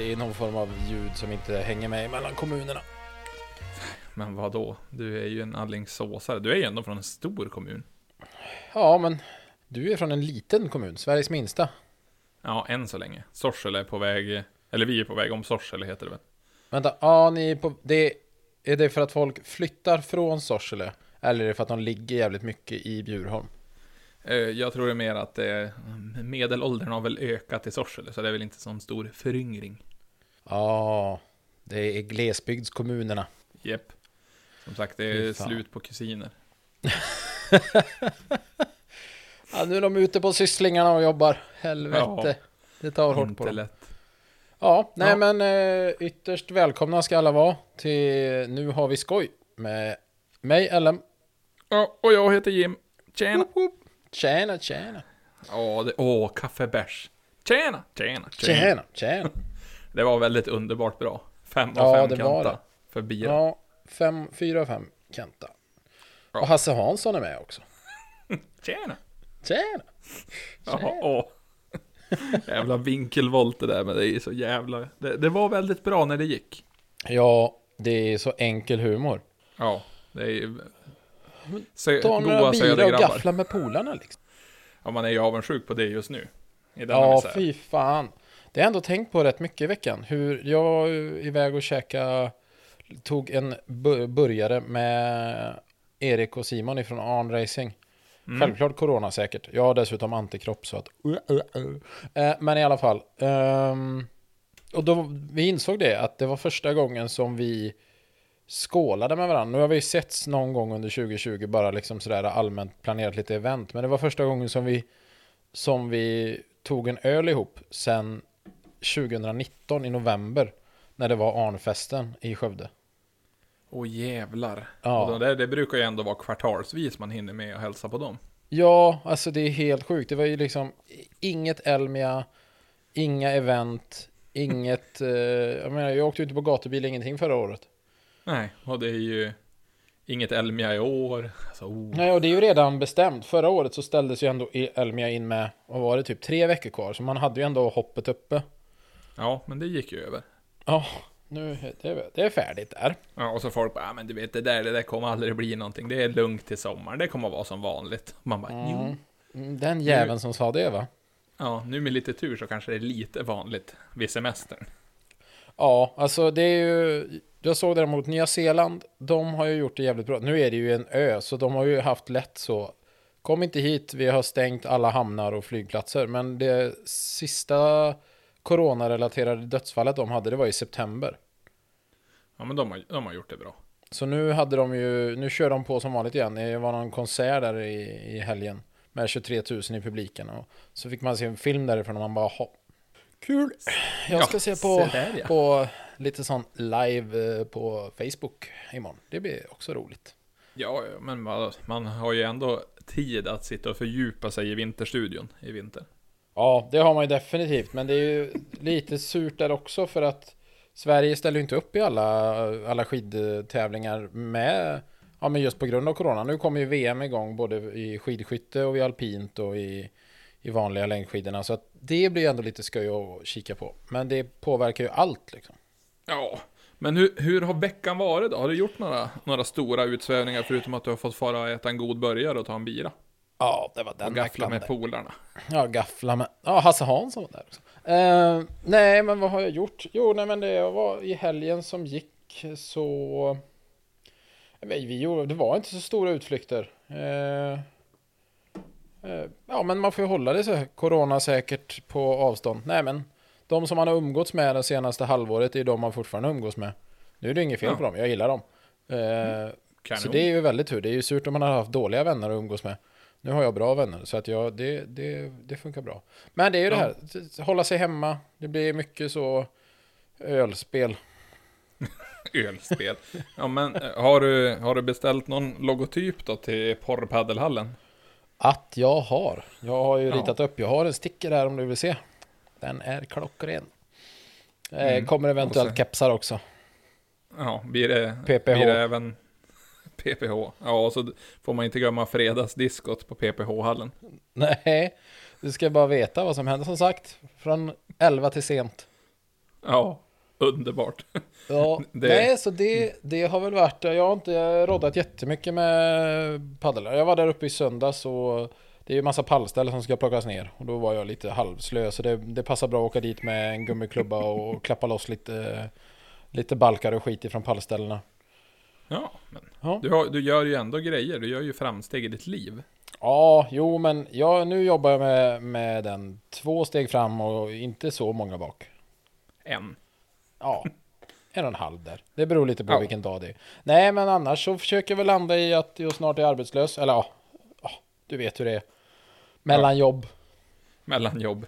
Det är någon form av ljud som inte hänger med mellan kommunerna. Men vad då? Du är ju en Alingsåsare. Du är ju ändå från en stor kommun. Ja, men du är från en liten kommun, Sveriges minsta. Ja, än så länge. Sorsele är på väg, eller vi är på väg om Sorsele heter det väl? Vänta, ja, ni är på... Det, är det för att folk flyttar från Sorsele? Eller är det för att de ligger jävligt mycket i Bjurholm? Eh, Jag tror det är mer att det, medelåldern har väl ökat i Sorsele, så det är väl inte sån stor föryngring. Ja, det är glesbygdskommunerna. Jepp. Som sagt, det är fan. slut på kusiner. Ja, nu är de ute på sysslingarna och jobbar. Helvete. Ja. Det tar hårt på dem. lätt. Ja, nej Ja. men eh, ytterst välkomna ska alla vara till Nu har vi skoj med mig, LM. Ja, och jag heter Jim. Tjena! Tjena, tjena. Ja, det, åh, kaffebärs. Tjena, tjena, tjena. Tjena, tjena. Det var väldigt underbart bra. Fem av Ja, fem det var kanta det. för bira. Ja, fem, fyra, fem Kenta. Ja. Och Hasse Hansson är med också. Tjena! Tjena. Jaha, åh. jävla vinkelvolt det där, men det är så jävla... Det, det var väldigt bra när det gick. Ja, det är så enkel humor. Ja, det är ju... Sö, Ta några bira och gaffla med polarna liksom. Ja, man är ju avundsjuk på det just nu. I denna Ja, misär. fy fan. Det har jag ändå tänkt på rätt mycket i veckan. Hur jag var iväg och käka, tog en bu- burgare med Erik och Simon ifrån Arn Racing. Mm. Självklart corona säkert. Jag har dessutom antikropp så att... Uh, uh, uh. Eh, men i alla fall. ehm, och då vi insåg det att det var första gången som vi skålade med varandra. Nu har vi setts någon gång under 2020 bara liksom sådär allmänt planerat lite event. Men det var första gången som vi som vi tog en öl ihop sen 2019 i november när det var Arnfesten i Skövde. Åh jävlar. Ja. Och det, det brukar ju ändå vara kvartalsvis man hinner med och hälsa på dem. Ja, alltså det är helt sjukt. Det var ju liksom inget Elmia, inga event, inget... Eh, jag menar, jag åkte ju inte på gatubil ingenting förra året. Nej, och det är ju inget Elmia i år. Alltså, oh. Nej, och det är ju redan bestämt. Förra året så ställdes ju ändå i- Elmia in med, vad var det, typ tre veckor kvar. Så man hade ju ändå hoppet uppe. Ja, men det gick ju över. Ja, nu det, det är färdigt där. Ja, och så folk bara, ja men du vet det där, det där kommer aldrig bli någonting. Det är lugnt till sommaren, det kommer vara som vanligt. Man bara, jo. Mm. Mm, Den jäveln som sa det va? Ja, nu med lite tur så kanske det är lite vanligt vid semestern. Ja, alltså det är ju... Jag såg däremot Nya Zeeland, de har ju gjort det jävligt bra. Nu är det ju en ö, så de har ju haft lätt så. Kom inte hit, vi har stängt alla hamnar och flygplatser. Men det sista coronarelaterade dödsfallet de hade, det var i september. Ja, men de har, de har gjort det bra. Så nu hade de ju, nu kör de på som vanligt igen. Det var någon konsert där i, i helgen. Med 23 000 i publiken. Och så fick man se en film därifrån och man bara, ha. Kul! Jag ska Ja, se på, där, ja. på lite sån live eh, på Facebook imorgon. Det blir också roligt. Ja, men man har ju ändå tid att sitta och fördjupa sig i vinterstudion i vinter. Ja, det har man ju definitivt. Men det är ju lite surt där också för att Sverige ställer ju inte upp i alla, alla skidtävlingar med, ja men just på grund av corona. Nu kommer ju VM igång både i skidskytte och i alpint och i, i vanliga längdskidorna. Så att det blir ju ändå lite skoj att kika på. Men det påverkar ju allt liksom. Ja, men hur, hur har veckan varit då? Har du gjort några, några stora utsvävningar förutom att du har fått fara och äta en god burgare och ta en bira? Ja, det var Och den gaffla veckan. med polarna? Ja, gaffla med. Ja, Hasse Hansson var där också. Eh, nej, men vad har jag gjort? Jo, nej, men det var i helgen som gick så... Vi, vi gjorde, det var inte så stora utflykter. Eh, eh, ja, men man får ju hålla det så här, corona säkert på avstånd. Nej, men de som man har umgåtts med det senaste halvåret är de man fortfarande umgås med. Nu är det inget fel Ja. på dem, jag gillar dem. Eh, Kanon. så det är ju väldigt tur. Det är ju surt om man har haft dåliga vänner att umgås med. Nu har jag bra vänner, så att jag, det, det, det funkar bra. Men det är ju det Ja. här, hålla sig hemma. Det blir mycket så ölspel. Ölspel. Ja, men eh, har du, har du beställt någon logotyp då till porrpaddelhallen? Att jag har. Jag har ju Ja. ritat upp, jag har en sticker här om du vill se. Den är klockren. Eh, Mm. Kommer eventuellt kepsar också. Ja, blir det, PPH. blir det även PPH? Ja, och så får man inte glömma fredagsdiskot på PPH-hallen. Nej, du ska bara veta vad som händer som sagt. Från 11 till sent. Ja, underbart. Ja, Det- nej, så det, det har väl varit, jag har inte roddat jättemycket med paddel. Jag var där uppe i söndags och det är ju massa pallställ som ska plockas ner. Och då var jag lite halvslö, så det, det passar bra att åka dit med en gummiklubba och klappa loss lite, lite balkar och skit ifrån pallställena. Ja, men Ja. du, har, du gör ju ändå grejer. Du gör ju framsteg i ditt liv. Ja, jo men jag, nu jobbar jag med, med den två steg fram och inte så många bak. Än. Ja, en och en halv där. Det beror lite på Ja. vilken dag det är. Nej, men annars så försöker jag väl landa i att jag snart är arbetslös. Eller ja, ja du vet hur det är. Mellan jobb. Mellan jobb.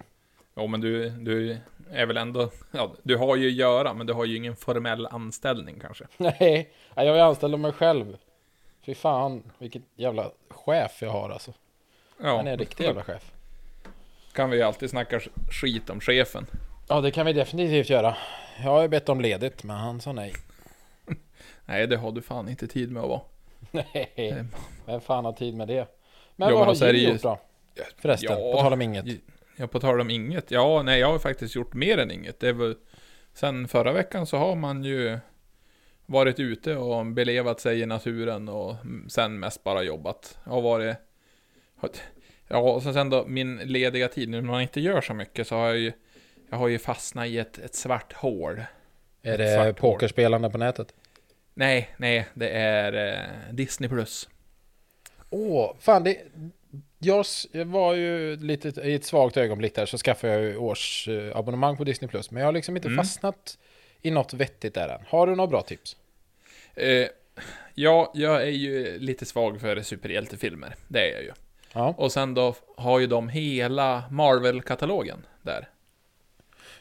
Jo, men du, du är väl ändå... Ja, du har ju att göra, men du har ju ingen formell anställning kanske. Nej, jag är anställd av mig själv. Fy fan, vilket jävla chef jag har alltså. Ja, Han är en riktig jävla chef. kan vi ju alltid snacka skit om chefen. Ja, det kan vi definitivt göra. Jag har ju bett om ledigt, men han sa nej. Nej, det har du fan inte tid med att vara. Nej, vem fan har tid med det? Men Jo, vad har Jim gjort då? Förresten, Ja. på tal om inget. Ja, på tal om inget. Ja, nej, jag har faktiskt gjort mer än inget. Det väl... Sen förra veckan så har man ju varit ute och belevat sig i naturen och sen mest bara jobbat. Jag har varit... Ja, och sen då min lediga tid, nu när man inte gör så mycket så har jag ju... Jag har ju fastnat i ett, ett svart hål. Är det pokerspelande på nätet? Nej, nej, det är eh, Disney Plus. Åh, fan det... Jag var ju lite i ett svagt ögonblick där så skaffade jag ju årsabonnemang på Disney Plus. Men jag har liksom inte Mm. fastnat i något vettigt där än. Har du några bra tips? Eh, ja, jag är ju lite svag för superhjältefilmer. Det är jag ju. Ja. Och sen då har ju de hela Marvel-katalogen där.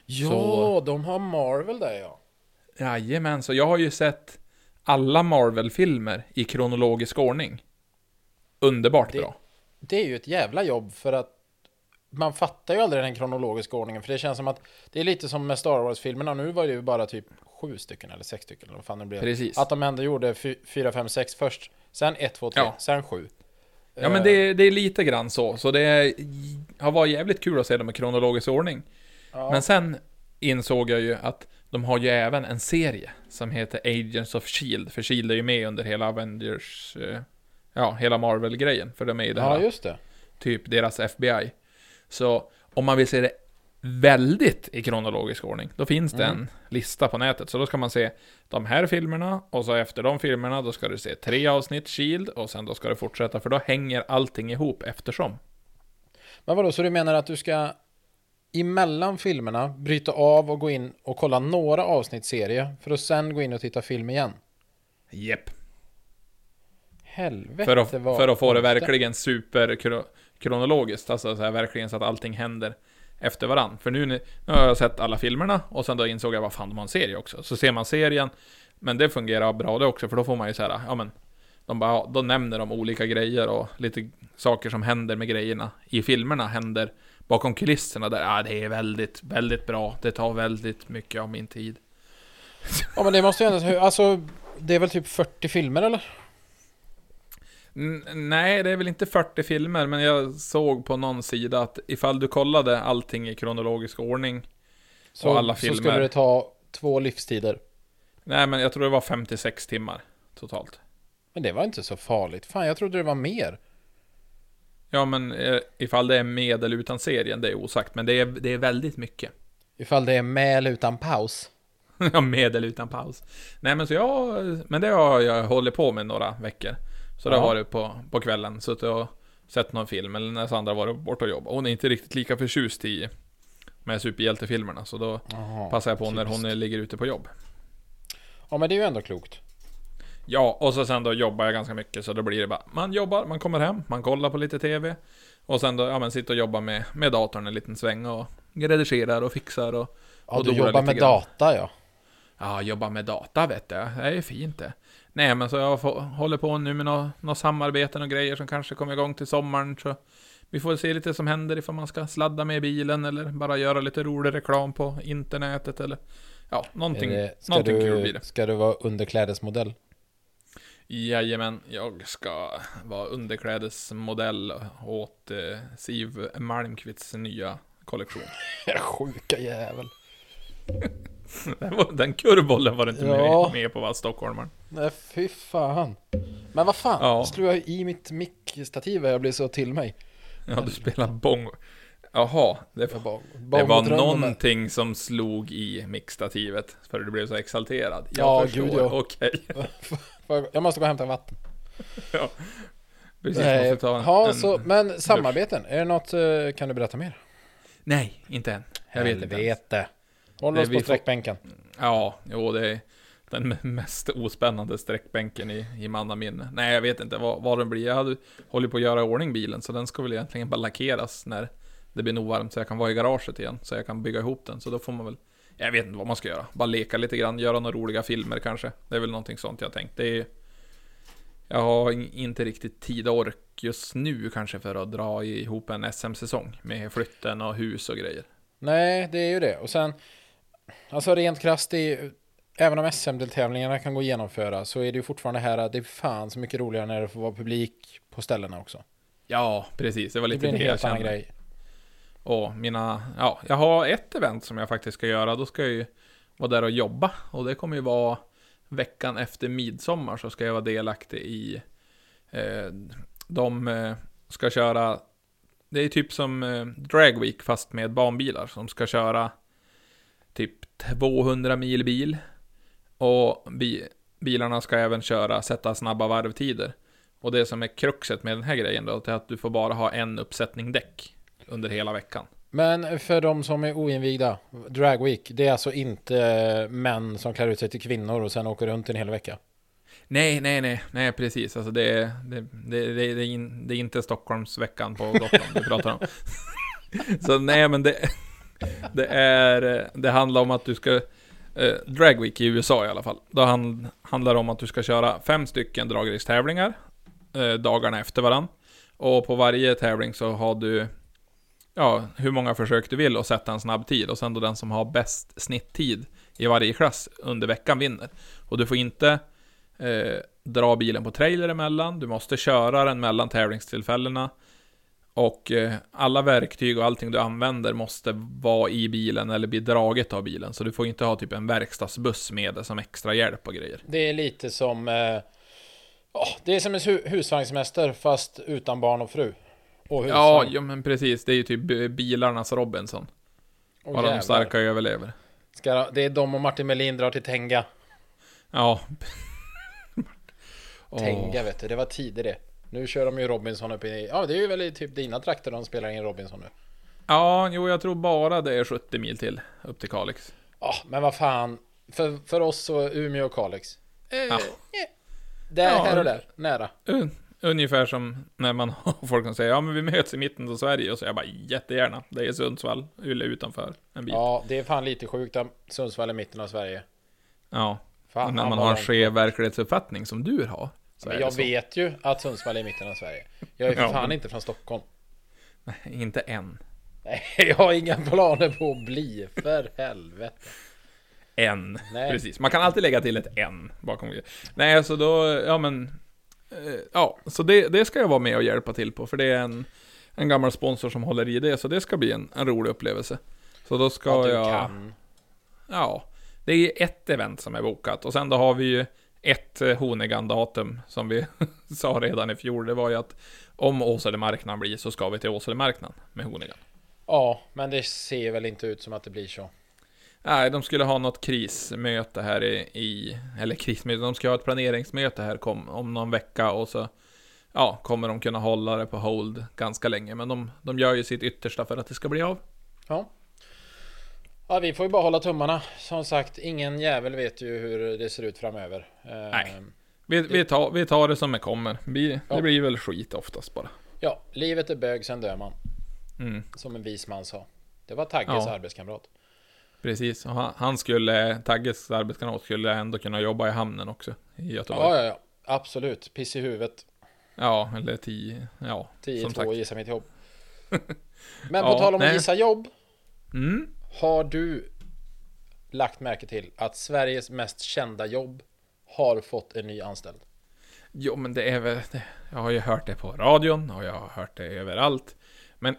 Ja, Så- de har Marvel där ja. Jajamän, så jag har ju sett alla Marvel-filmer i kronologisk ordning. Underbart Det- bra. Det är ju ett jävla jobb för att man fattar ju aldrig den kronologiska ordningen. För det känns som att det är lite som med Star Wars-filmerna. Nu var det ju bara typ sju stycken eller sex stycken eller vad fan det blev. Precis. Att de ändå gjorde fy- fyra, fem, sex först. Sen ett, två, tre, Ja. sen sju. Ja men det, det är lite grann så, så det är, har varit jävligt kul att se dem i kronologisk ordning. Ja. Men sen insåg jag ju att de har ju även en serie som heter Agents of Shield, för Shield är ju med under hela Avengers, eh, ja, hela Marvel-grejen, för de är ju det här, ja, just det. typ deras FBI. Så om man vill se det väldigt i kronologisk ordning, då finns det Mm. en lista på nätet. Så då ska man se de här filmerna, och så efter de filmerna, då ska du se tre avsnitt Shield, och sen då ska du fortsätta, för då hänger allting ihop eftersom. Men vadå, så du menar att du ska emellan filmerna bryta av och gå in och kolla några avsnitt serie för att sen gå in och titta film igen? Jepp. Helvete För att, vad för att få det verkligen superkronologiskt, alltså så här, verkligen så att allting händer efter varann. För nu, nu har jag sett alla filmerna och sen då insåg jag vad fan de har en serie också. Så ser man serien, men det fungerar bra det också, för då får man ju så här, ja men de bara, ja, då nämner de olika grejer och lite saker som händer med grejerna i filmerna händer bakom kulisserna där. Ja, det är väldigt, väldigt bra. Det tar väldigt mycket av min tid. Ja men det måste ju ändå, alltså det är väl typ 40 filmer eller? Nej, det är väl inte 40 filmer, men jag såg på någon sida att ifall du kollade allting i kronologisk ordning, Så, Och alla så filmer. skulle det ta två livstider. nej men jag tror det var 56 timmar totalt. Men det var inte så farligt. Fan, jag trodde det var mer. Ja, men eh, ifall det är med eller utan serien, det är osagt, men det är, det är väldigt mycket. Ifall det är med eller utan paus. Ja, med eller utan paus. Nej, men så jag, men det har jag hållit på med några veckor. Så det Ja. har varit på, på kvällen, suttit och sett någon film, eller när Sandra varit borta och jobbat. Hon är inte riktigt lika förtjust i med superhjältefilmerna, så då Jaha, passar jag på när typiskt. hon ligger ute på jobb. Ja men det är ju ändå klokt. Ja, och så sen då jobbar jag ganska mycket, så då blir det bara, man jobbar, man kommer hem, man kollar på lite TV. Och sen då, ja men sitter och jobbar med, med datorn en liten sväng och redigerar och fixar och... Ja, och du jobbar med grann. data ja. Ja, jobbar med data vet du. Det är ju fint det. Nej, men så jag håller på nu med några nå samarbeten och grejer som kanske kommer igång till sommaren, så... Vi får se lite som händer ifall man ska sladda med bilen eller bara göra lite rolig reklam på internetet eller... Ja, någonting, det, ska, någonting kul blir du, det. ska du vara underklädesmodell? Jajamän, jag ska vara underklädesmodell åt eh, Siv Malmqvists nya kollektion. Sjuka jävel. Den, var, kurvbollen var inte Ja. med, med på va, stockholmaren. Nej, fy fan. Men vad fan, Ja. slog jag i mitt mickstativ jag blev så till mig. Ja, du spelar bong. Jaha, det, det var drömde med- någonting som slog i mixstativet för du blev så exalterad. Jag Ja, förstår. gud, ja. Okej. Jag måste gå och hämta vatten. ja. Precis, Nej, måste ta ja, en... så, men samarbeten, är det något, eh, kan du berätta mer? Nej, inte än. Jag vet inte. ens. Helvete. Håll Nej, oss på får- sträckbänken. Ja, jo det är den mest ospännande sträckbänken i, i mannaminne. Nej, jag vet inte vad, vad den blir. Jag hade hållit på att göra i ordning bilen, så den ska väl egentligen bara lackeras när det blir nog varmt, så jag kan vara i garaget igen, så jag kan bygga ihop den. Så då får man väl, jag vet inte vad man ska göra. Bara leka lite grann, göra några roliga filmer kanske. Det är väl någonting sånt jag tänkt. Det är, jag har in- inte riktigt tid och ork just nu kanske för att dra ihop en SM-säsong med flytten och hus och grejer. Nej, det är ju det. Och sen, alltså rent krasst, det även om SM-deltävlingarna kan gå att genomföra så är det ju fortfarande här att det är fan så mycket roligare när det får vara publik på ställena också. Ja, precis. Det var Det lite blir en det jag helt annan kände. grej. Och mina, ja, jag har ett event som jag faktiskt ska göra. Då ska jag ju vara där och jobba. Och det kommer ju vara veckan efter midsommar så ska jag vara delaktig i, eh, de eh, ska köra, det är typ som eh, Drag Week fast med barnbilar som ska köra 200 mil bil. Och bi, bilarna ska även köra, sätta snabba varvtider. Och det som är kruxet med den här grejen då, är att du får bara ha en uppsättning däck under hela veckan. Men för de som är oinvigda, Drag Week, det är alltså inte män som klär ut sig till kvinnor och sen åker runt en hel vecka. Nej, nej, nej, nej, precis. Alltså det, är- det, det, det, det, är, in, det är inte Stockholmsveckan på Gotland vi pratar om. Så nej, men det, det är, eh, det handlar om att du ska, eh, Drag Week i USA i alla fall. Då hand, handlar det om att du ska köra fem stycken dragracstävlingar, eh, dagarna efter varann. Och på varje tävling så har du, ja, hur många försök du vill och sätta en snabb tid. Och sen då den som har bäst snitttid i varje klass under veckan vinner. Och du får inte eh, dra bilen på trailer emellan, du måste köra den mellan tävlingstillfällena. Och eh, alla verktyg och allting du använder måste vara i bilen eller bli draget av bilen. Så du får inte ha typ en verkstadsbuss med det som extra hjälp och grejer. Det är lite som... Eh, det är som en hu- husvagnsmäster fast utan barn och fru. Och Ja, ja, men precis. Det är ju typ bilarnas Robinson. Åh, Bara de jävlar. starka överlever. Ska, det är de och Martin Melin drar till Tenga. Ja. Åh. Tenga vet du, det var tider det. Nu kör de ju Robinson upp i... Ja, det är ju väl i typ dina trakter de spelar in Robinson nu. Ja, jo, jag tror bara det är 70 mil till upp till Kalix. Ja, men vad fan. För, för oss så Umeå och Kalix. Eh, Ja. eh. Där, Ja, här och där. Nära. Un- Ungefär som när man har folk som säger ja men vi möts i mitten av Sverige och så jag bara jättegärna. Det är Sundsvall, eller utanför en bit. Ja. Ja, det är fan lite sjukt att Sundsvall är mitten av Sverige. Fan, Och när man har en skev verklighetsuppfattning som du har. Så Men jag så. vet ju att Sundsvall är mitten av Sverige. Jag är för Ja, fan men- inte från Stockholm. Nej, inte än. Nej, jag har inga planer på att bli. För helvete. Än. Nej. Precis. Man kan alltid lägga till ett än bakom. Nej, alltså då, ja men. eh, Ja, så det, det ska jag vara med och hjälpa till på. För det är en, en gammal sponsor som håller i det. Så det ska bli en, en rolig upplevelse. Så då ska du jag... kan. Ja, det är ett event som är bokat och sen då har vi ju ett eh, Honegan-datum som vi sa redan i fjol. Det var ju att om Åselemarknaden blir så ska vi till Åselemarknaden med Honegan. Ja, men det ser väl inte ut som att det blir så. Nej, de skulle ha något krismöte här i, i eller krismöte, de ska ha ett planeringsmöte här kom, om någon vecka och så ja, kommer de kunna hålla det på hold ganska länge. Men de, de gör ju sitt yttersta för att det ska bli av. Ja. Ja, vi får ju bara hålla tummarna. Som sagt, ingen jävel vet ju hur det ser ut framöver. Nej. Vi, vi, tar, vi tar det som det kommer. Vi, Ja. Det blir väl skit oftast bara. Ja, livet är bög, sen dör man. Mm. Som en vis man sa. Det var Tagges Ja. arbetskamrat. Precis, och han, han skulle, Tagges arbetskamrat skulle ändå kunna jobba i hamnen också i Göteborg. Ja, Ja, ja, ja. Absolut. Piss i huvudet. eller 10, ja, 10 som 2 sagt. gissa mitt jobb. Men på Ja, tal om att gissa jobb. Mm. Har du lagt märke till att Sveriges mest kända jobb har fått en ny anställd? Jo, men det är väl, jag har ju hört det på radion och jag har hört det överallt. Men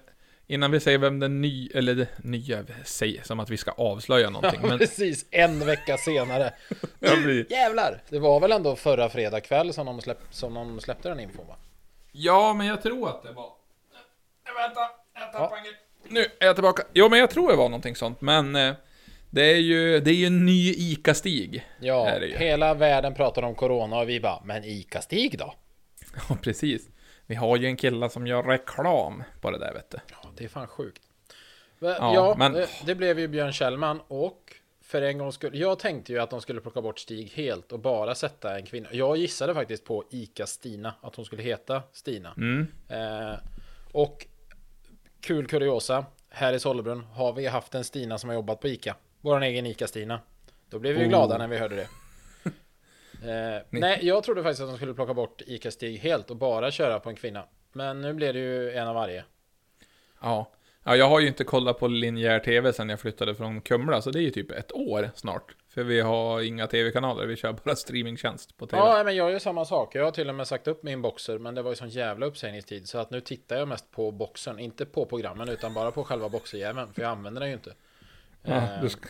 innan vi säger vem den ny, eller det nya, säger som att vi ska avslöja någonting. Ja, Men precis, en vecka senare. blir, Jävlar! Det var väl ändå förra fredag kväll som de, släpp, som de släppte den infon va? ja, men jag tror att det var... Vänta, jag tappade Ja. en grej. Nu är jag tillbaka. Jo, men jag tror det var någonting sånt, men eh, det är ju, det är ju en ny ICA-stig. Ja, hela världen pratar om corona och vi bara, men ICA-Stig då? Ja, precis. Vi har ju en kille som gör reklam på det där, vet du. Ja, det är fan sjukt. Ja, Ja, men- det, det blev ju Björn Kjellman och för en gång skulle, jag tänkte ju att de skulle plocka bort Stig helt och bara sätta en kvinna. Jag gissade faktiskt på Ica Stina, att hon skulle heta Stina. Mm. Eh, och kul kuriosa, här i Sollebrunn har vi haft en Stina som har jobbat på Ica. Vår egen Ica Stina. Då blev vi Oh. glada när vi hörde det. Eh, nej, jag trodde faktiskt att de skulle plocka bort Ica Stig helt och bara köra på en kvinna. Men nu blev det ju en av varje. Ja. Ja, jag har ju inte kollat på linjär tv sen jag flyttade från Kumla, så det är ju typ ett år snart. För vi har inga tv-kanaler, vi kör bara streamingtjänst på tv. Ja, men jag gör samma sak. Jag har till och med sagt upp min boxer, men det var ju sån jävla uppsägningstid så att nu tittar jag mest på boxen, inte på programmen utan bara på själva boxerjäveln, för jag använder den ju inte. Ja, Eh, du ska,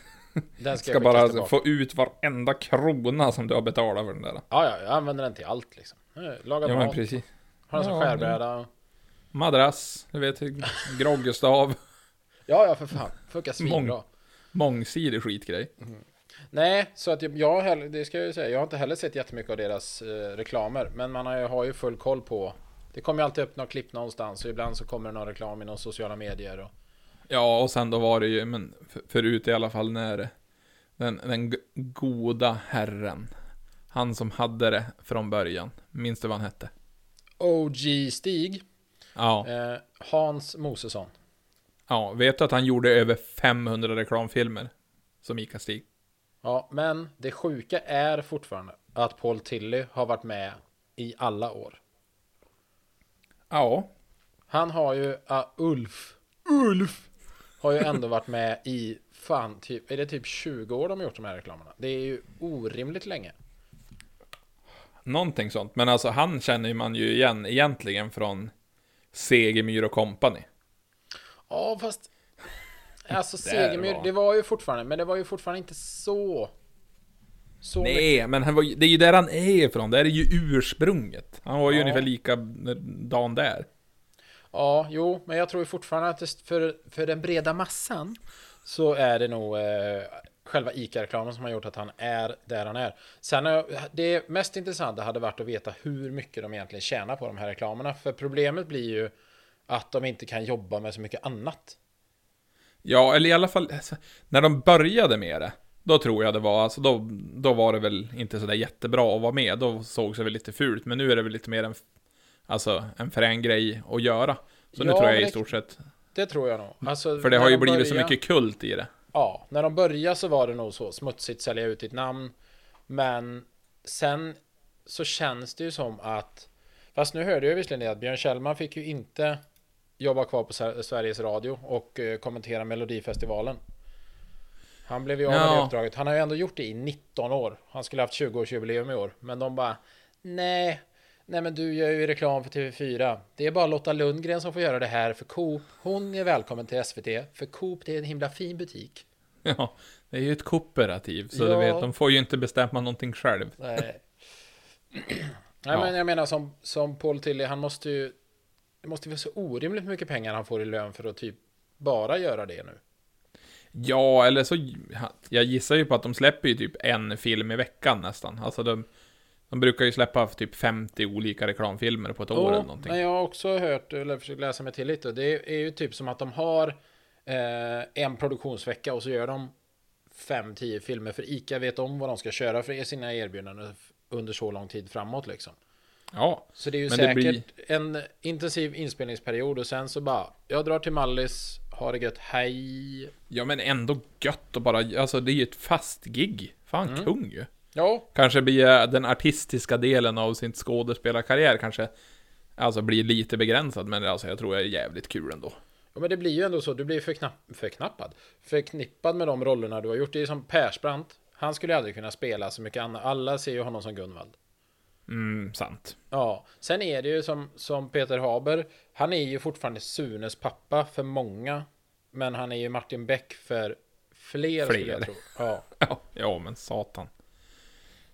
den ska, ska bara tillbaka. få ut varenda krona som du har betalat för den där. Ja, ja, jag använder den till allt liksom. Eh, Laga Ja, mat, precis. har den som Ja, skärbräda. Madrass, du vet, groggestav, Ja, ja, för fan. Funkar svinbra. Mång- mångsidig skitgrej. Nej, så att jag, jag heller, det ska jag ju säga, jag har inte heller sett jättemycket av deras eh, reklamer, men man har ju, har ju full koll på. Det kommer ju alltid upp något klipp någonstans och ibland så kommer det någon reklam i några sociala medier och Ja, och sen då var det ju, men för- förut i alla fall när den, den goda herren, han som hade det från början, minns du vad han hette? OG Stig, Ja, eh, Hans Mosesson. ja, vet du att han gjorde över 500 reklamfilmer som Ica-Stig? Ja, men det sjuka är fortfarande att Paul Tilly har varit med i alla år. Ja, Han har ju, uh, Ulf, Ulf, har ju ändå varit med i, fan, typ, är det typ 20 år de har gjort de här reklamerna? Det är ju orimligt länge. någonting sånt. Men alltså han känner man ju igen egentligen från Segemyhr och Company. Ja, fast, alltså Där Segemyhr, var- det var ju fortfarande, men det var ju fortfarande inte så, så mycket. Nej, men han var, det är ju där han är ifrån. Det är ju ursprunget. Han var ju Ja. ungefär likadan där. Ja, jo, men jag tror ju fortfarande att för, för den breda massan så är det nog eh, själva ICA-reklamen som har gjort att han är där han är. Sen jag, det mest intressanta hade varit att veta hur mycket de egentligen tjänar på de här reklamerna. För problemet blir ju att de inte kan jobba med så mycket annat. Ja, eller i alla fall, alltså, när de började med det, då tror jag det var, alltså då, då var det väl inte sådär jättebra att vara med, då såg det väl lite fult, men nu är det väl lite mer en, alltså, en frän grej att göra. Så nu Ja, tror jag i stort sett, Det tror jag nog. Alltså, för det har ju de blivit så börjar- mycket kult i det. Ja, när de började så var det nog så smutsigt sälja ut ditt namn. Men sen så känns det ju som att Fast nu hörde jag visserligen att Björn Kjellman fick ju inte jobba kvar på Sver- Sveriges Radio och eh, kommentera Melodifestivalen. Han blev ju av med Ja. det uppdraget. Han har ju ändå gjort det i 19 år. Han skulle haft 20-årsjubileum i år. Men de bara Nej, nej men du gör ju reklam för TV4. Det är bara Lotta Lundgren som får göra det här för Coop. Hon är välkommen till SVT. För Coop det är en himla fin butik. Ja, det är ju ett kooperativ, så Ja. du vet, de får ju inte bestämma någonting själv. Nej. Nej Ja. men jag menar som, som Paul Tilly, han måste ju Det måste vara så orimligt mycket pengar han får i lön för att typ bara göra det nu. Ja, eller så, jag gissar ju på att de släpper ju typ en film i veckan nästan. Alltså de, de brukar ju släppa typ 50 olika reklamfilmer på ett år eller någonting. men jag har också hört, eller försökt läsa mig till lite, och det är ju typ som att de har eh, en produktionsvecka och så gör de 5-10 filmer för ICA vet om vad de ska köra för sina erbjudanden under så lång tid framåt liksom. Ja, Så det är ju säkert blir- en intensiv inspelningsperiod och sen så bara, jag drar till Mallis, ha det gött, hej. ja men ändå gött att bara, alltså det är ju ett fast gig. Fan, Mm. kung ju. Ja, Kanske blir den artistiska delen av sin skådespelarkarriär kanske, alltså blir lite begränsad, men alltså jag tror jag är jävligt kul ändå. Ja, men det blir ju ändå så. Du blir förknapp, förknappad. Förknippad med de rollerna du har gjort. Det är som Persbrandt. Han skulle aldrig kunna spela så mycket annat. Alla ser ju honom som Gunvald. Mm, sant. Ja, sen är det ju som, som Peter Haber, han är ju fortfarande Sunes pappa för många, men han är ju Martin Beck för fler. jag Fler. tro. Ja. Ja, ja men satan.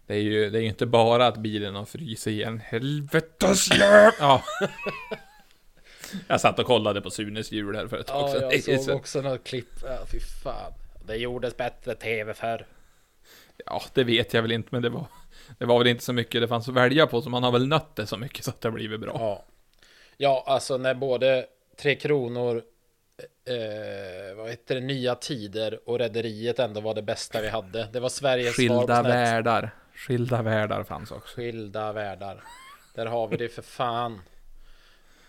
Det är ju det är ju inte bara att bilen har frusit igen. Helvetes Ja. Jag satt och kollade på Sunes hjul här för ett tag ja, sedan. jag Det är såg så- också något klipp. Ja, fy fan. Det gjordes bättre tv förr. Ja, det vet jag väl inte, men det var... Det var väl inte så mycket det fanns att välja på, så man har väl nött det så mycket så att det har blivit bra. Ja. ja, alltså när både Tre Kronor, eh, vad heter det, Nya Tider och Rederiet ändå var det bästa vi hade. Det var Sveriges svar på Skilda såna här världar. Skilda världar fanns också. Skilda världar. Där har vi det för fan.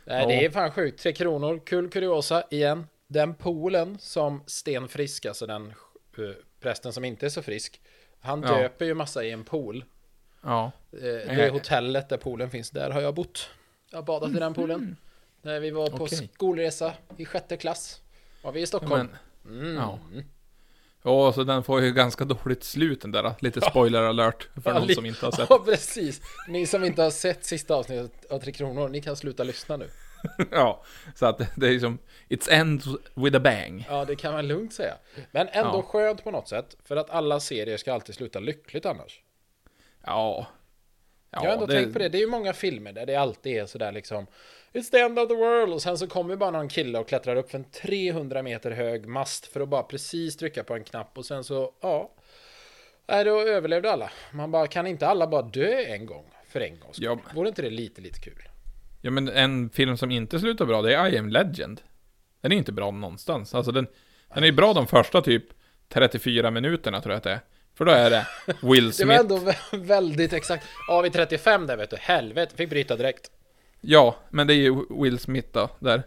Nej, det är fan sjukt. Tre kronor. Kul kuriosa igen. Den poolen som Sten Frisk, alltså den uh, prästen som inte är så frisk. Han Ja. döper ju massa i en pool. Ja. Eh, det är hotellet där poolen finns. Där har jag bott. Jag har badat i den poolen. När vi var på Okej. skolresa i sjätte klass. Var vi i Stockholm. Men, Mm. ja. Ja, så den får ju ganska dåligt slut den där. Lite spoiler alert för Ja, någon som inte har sett. Ja, precis. Ni som inte har sett sista avsnittet av Tre Kronor, ni kan sluta lyssna nu. Ja, så att det är som It's ends with a bang. Ja, det kan man lugnt säga. Men ändå Ja. skönt på något sätt. För att alla serier ska alltid sluta lyckligt annars. Ja. Ja, jag har ändå tänkt på det. Det är ju många filmer där det alltid är sådär liksom It's the end of the world och sen så kommer bara någon kille och klättrar upp för en 300 meter hög mast för att bara precis trycka på en knapp och sen så, ja. Nej, då överlevde alla. Man bara, kan inte alla bara dö en gång? För en gång Ja. Vore inte det lite, lite kul? Ja, men en film som inte slutar bra, det är I am Legend. Den är inte bra någonstans. Alltså den, den är ju bra de första typ 34 minuterna tror jag att det är. För då är det Will Det var Smith. ändå vä- väldigt exakt. Ja, vid 35 där vet du. Helvete, fick bryta direkt. Ja, men det är ju Will Smith då, där.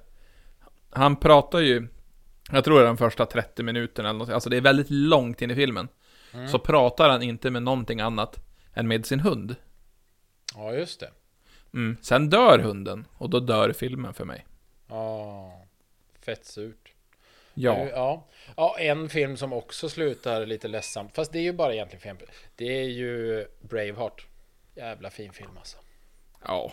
Han pratar ju, jag tror det är de första 30 minuterna eller något, alltså det är väldigt långt in i filmen. Mm. Så pratar han inte med någonting annat än med sin hund. Ja, just det. Mm. Sen dör hunden, och då dör filmen för mig. Ja, fett surt. Ja. Ja. ja, en film som också slutar lite ledsamt. Fast det är ju bara egentligen film. Det är ju Braveheart. Jävla fin film alltså. Ja.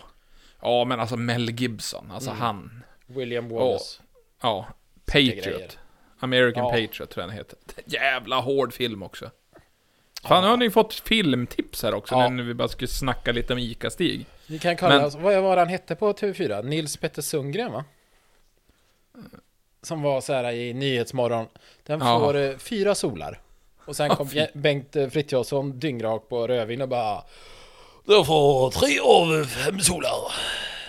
Ja, men alltså Mel Gibson, alltså Mm. han. William Wallace. Ja. Patriot. American Ja. Patriot tror jag den heter. Jävla hård film också. Fan, nu har ni fått filmtips här också, Ja. när vi bara skulle snacka lite om Ica-Stig. Ni kan kalla Men- alltså, vad var han hette på TV4? Nils Petter Sundgren va? Som var så här i Nyhetsmorgon. Den Ja. får eh, fyra solar. Och sen kom Bengt eh, Frithiofsson dyngrak på rödvin och bara Du får tre av fem solar.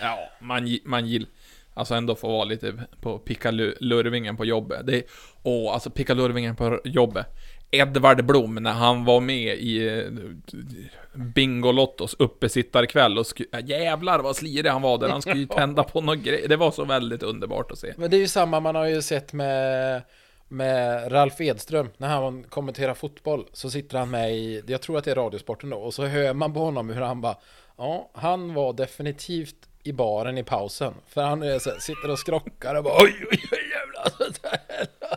Ja, man, man gill... Alltså ändå få vara lite på pickalurvingen på jobbet. Det är... Åh, alltså pickalurvingen på jobbet. Edvard Blom, när han var med i eh, Bingolottos uppesittarkväll och sku... jävlar vad slirig han var där. Han skulle ju tända på något grej. Det var så väldigt underbart att se. Men det är ju samma man har ju sett med med Ralf Edström när han kommenterar fotboll så sitter han med i, jag tror att det är Radiosporten då, och så hör man på honom hur han bara Ja, han var definitivt i baren i pausen. För han är så, sitter och skrockar och bara oj, oj, oj jävlar.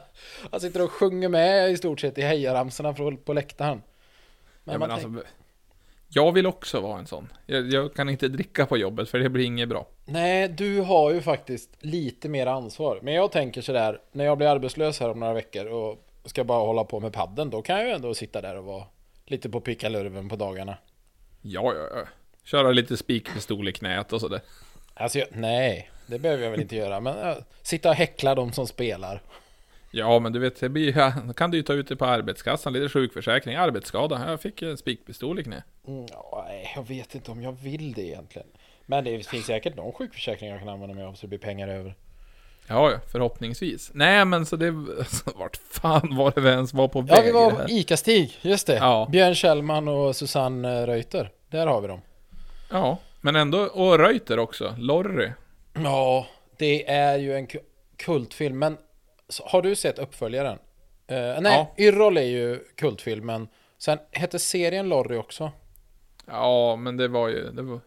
Han sitter och sjunger med i stort sett i hejaramsorna på läktaren. Men Ja, men alltså, jag vill också vara en sån. Jag, jag kan inte dricka på jobbet för det blir inget bra. Nej, du har ju faktiskt lite mer ansvar Men jag tänker sådär, när jag blir arbetslös här om några veckor och ska bara hålla på med padden Då kan jag ju ändå sitta där och vara lite på pickalurven på dagarna Ja, ja, ja. Köra lite spikpistol i knät och sådär. Alltså, jag, nej, det behöver jag väl inte göra Men äh, sitta och häckla de som spelar Ja, men du vet, det blir, ja, då kan du ju ta ut det på arbetskassan, lite sjukförsäkring, arbetsskada. Jag fick en spikpistol i knä. mm, nej, Jag vet inte om jag vill det egentligen Men det finns säkert någon sjukförsäkring jag kan använda mig av så det blir pengar över Ja, förhoppningsvis. Nej, men så det... Alltså, vart fan var det vi ens var på väg Ja, vi var här? Ica-Stig, just det Ja. Björn Kjellman och Susanne Reuter Där har vi dem Ja, men ändå, och Reuter också. Lorry. Ja, det är ju en ku- kultfilm, men har du sett uppföljaren? Eh, nej, Yrrol är ju kultfilmen. Sen hette serien Lorry också. Ja, men det var ju... Det var,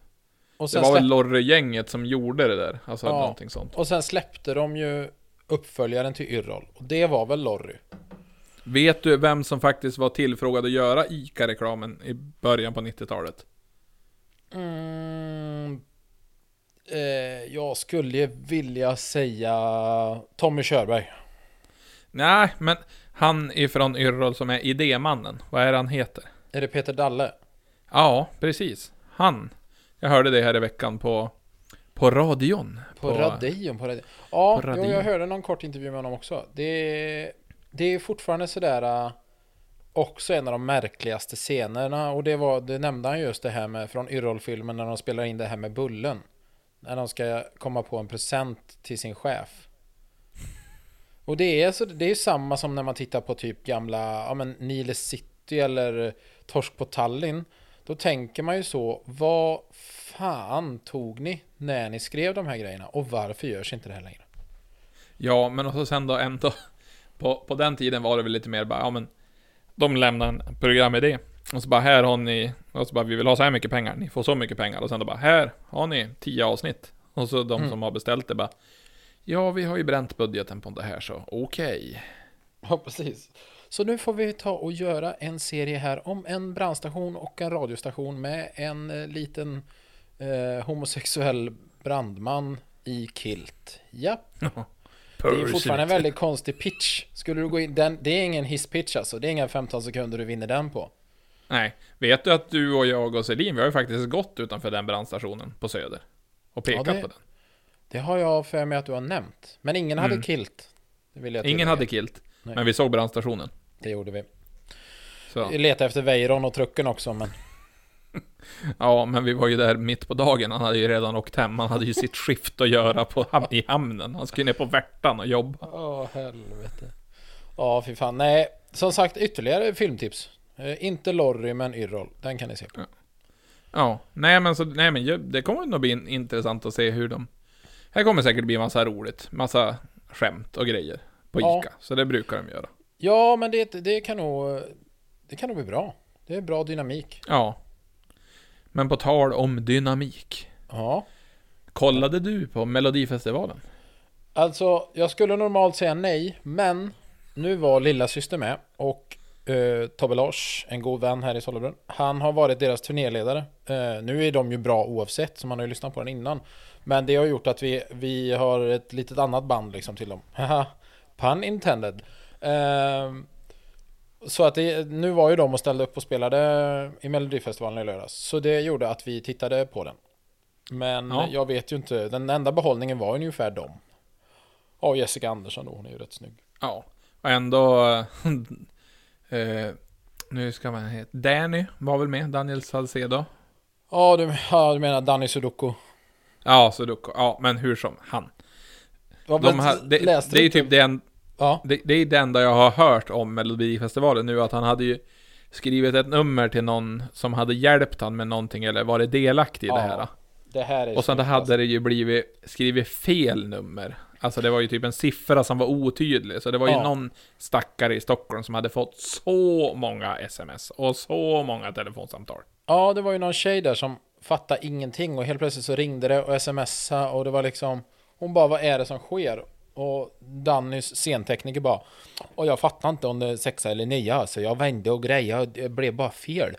det var väl Lorry-gänget som gjorde det där. Alltså Ja. någonting sånt. och sen släppte de ju uppföljaren till Yrrol. Och det var väl Lorry? Vet du vem som faktiskt var tillfrågad att göra ICA-reklamen i början på 90-talet? Mm, Eh, jag skulle vilja säga Tommy Körberg. Nej, men han ifrån Yrrol som är idémannen. Vad är det han heter? Är det Peter Dalle? Ja, precis. Han. Jag hörde det här i veckan på, på radion. På, radion? På radion. Ja, på Jo, radion. jag hörde någon kort intervju med honom också. Det är, det är fortfarande sådär äh, också en av de märkligaste scenerna och det var, det nämnde han just det här med från Yrrol-filmen när de spelar in det här med Bullen. När de ska komma på en present till sin chef. Och det är, så, det är samma som när man tittar på typ gamla, ja men Nile City eller Torsk på Tallinn. Då tänker man ju så, vad fan tog ni när ni skrev de här grejerna? Och varför görs inte det här längre? Ja, men och så sen då ändå. På, på den tiden var det väl lite mer bara, ja men. De lämnar en programidé. Och så bara, här har ni, och så bara, vi vill ha så här mycket pengar, ni får så mycket pengar. Och sen då bara, här har ni tio avsnitt. Och så de Mm. som har beställt det bara, ja vi har ju bränt budgeten på det här så okej. Ja, precis. Så nu får vi ta och göra en serie här om en brandstation och en radiostation med en eh, liten eh, homosexuell brandman i kilt. Ja, det är fortfarande en väldigt konstig pitch. Skulle du gå in, den, det är ingen hisspitch alltså. Det är inga 15 sekunder du vinner den på. Nej, vet du att du och jag och Selin, vi har ju faktiskt gått utanför den brandstationen på Söder. Och pekat Ja, det- på den. Det har jag för mig att du har nämnt. Men ingen hade Mm. kilt. Det vill jag Ingen hade kilt, Nej. men vi såg brandstationen. Det gjorde vi. Så. Vi letade efter Weiron och trucken också, men Ja, men vi var ju där mitt på dagen. Han hade ju redan åkt hem. Han hade ju sitt skift att göra på, ham- i hamnen. Han skulle ner på Värtan och jobba. Åh, helvete. Ja, fy fan. Nej, som sagt, ytterligare filmtips. Eh, inte Lorry, men Yrrol. Den kan ni se. Ja, nej men så, nej men det kommer nog bli in- intressant att se hur de... Här kommer säkert bli massa roligt. Massa skämt och grejer. På Ja. Ica. Så det brukar de göra. Ja, men det, det kan nog... Det kan nog bli bra. Det är bra dynamik. Ja. Men på tal om dynamik. Ja. Kollade du på Melodifestivalen? Alltså, jag skulle normalt säga nej, men nu var lilla syster med och eh, Tobbe Lars, en god vän här i Sollebrunn, han har varit deras turnéledare. Eh, nu är de ju bra oavsett, så man har ju lyssnat på den innan. Men det har gjort att vi, vi har ett litet annat band liksom till dem. Pun intended. Eh, så att det, nu var ju de och ställde upp och spelade i Melodifestivalen i lördags. Så det gjorde att vi tittade på den. Men Ja. jag vet ju inte, den enda behållningen var ungefär dem. Ja, Jessica Andersson då, hon är ju rätt snygg. Ja. Och ändå... eh, nu ska man heta... Danny var väl med? Daniel Salcedo? Ja, du, ja, du menar Danny Sudoku. Ja, Sudoku. Ja, men hur som. Han. Vad De här, det, läste det är ju typ det, en, Ja, det, det är det enda jag har hört om Melodifestivalen nu, att han hade ju skrivit ett nummer till någon som hade hjälpt han med någonting eller varit delaktig i Ja, det här. det här är Och sen hade det ju blivit skrivit fel nummer. Alltså det var ju typ en siffra som var otydlig. Så det var ju Ja. någon stackare i Stockholm som hade fått så många sms och så många telefonsamtal. Ja, det var ju någon tjej där som fattade ingenting och helt plötsligt så ringde det och smsade och det var liksom Hon bara, vad är det som sker? Och Dannys scentekniker bara Och jag fattar inte om det är sexa eller nia alltså Jag vände och grejade och det blev bara fel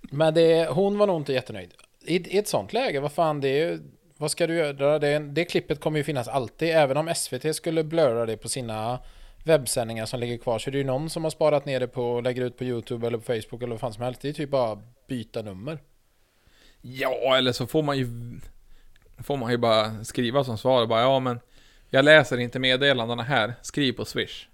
Men det, hon var nog inte jättenöjd I, i ett sånt läge, vad fan det är ju Vad ska du göra? Det, det klippet kommer ju finnas alltid Även om SVT skulle blurra det på sina webbsändningar som ligger kvar så är det ju någon som har sparat ner det på och lägger ut på YouTube eller på Facebook eller vad fan som helst. Det är typ bara byta nummer. Ja, eller så får man ju Får man ju bara skriva som svar och bara ja men Jag läser inte meddelandena här, skriv på swish.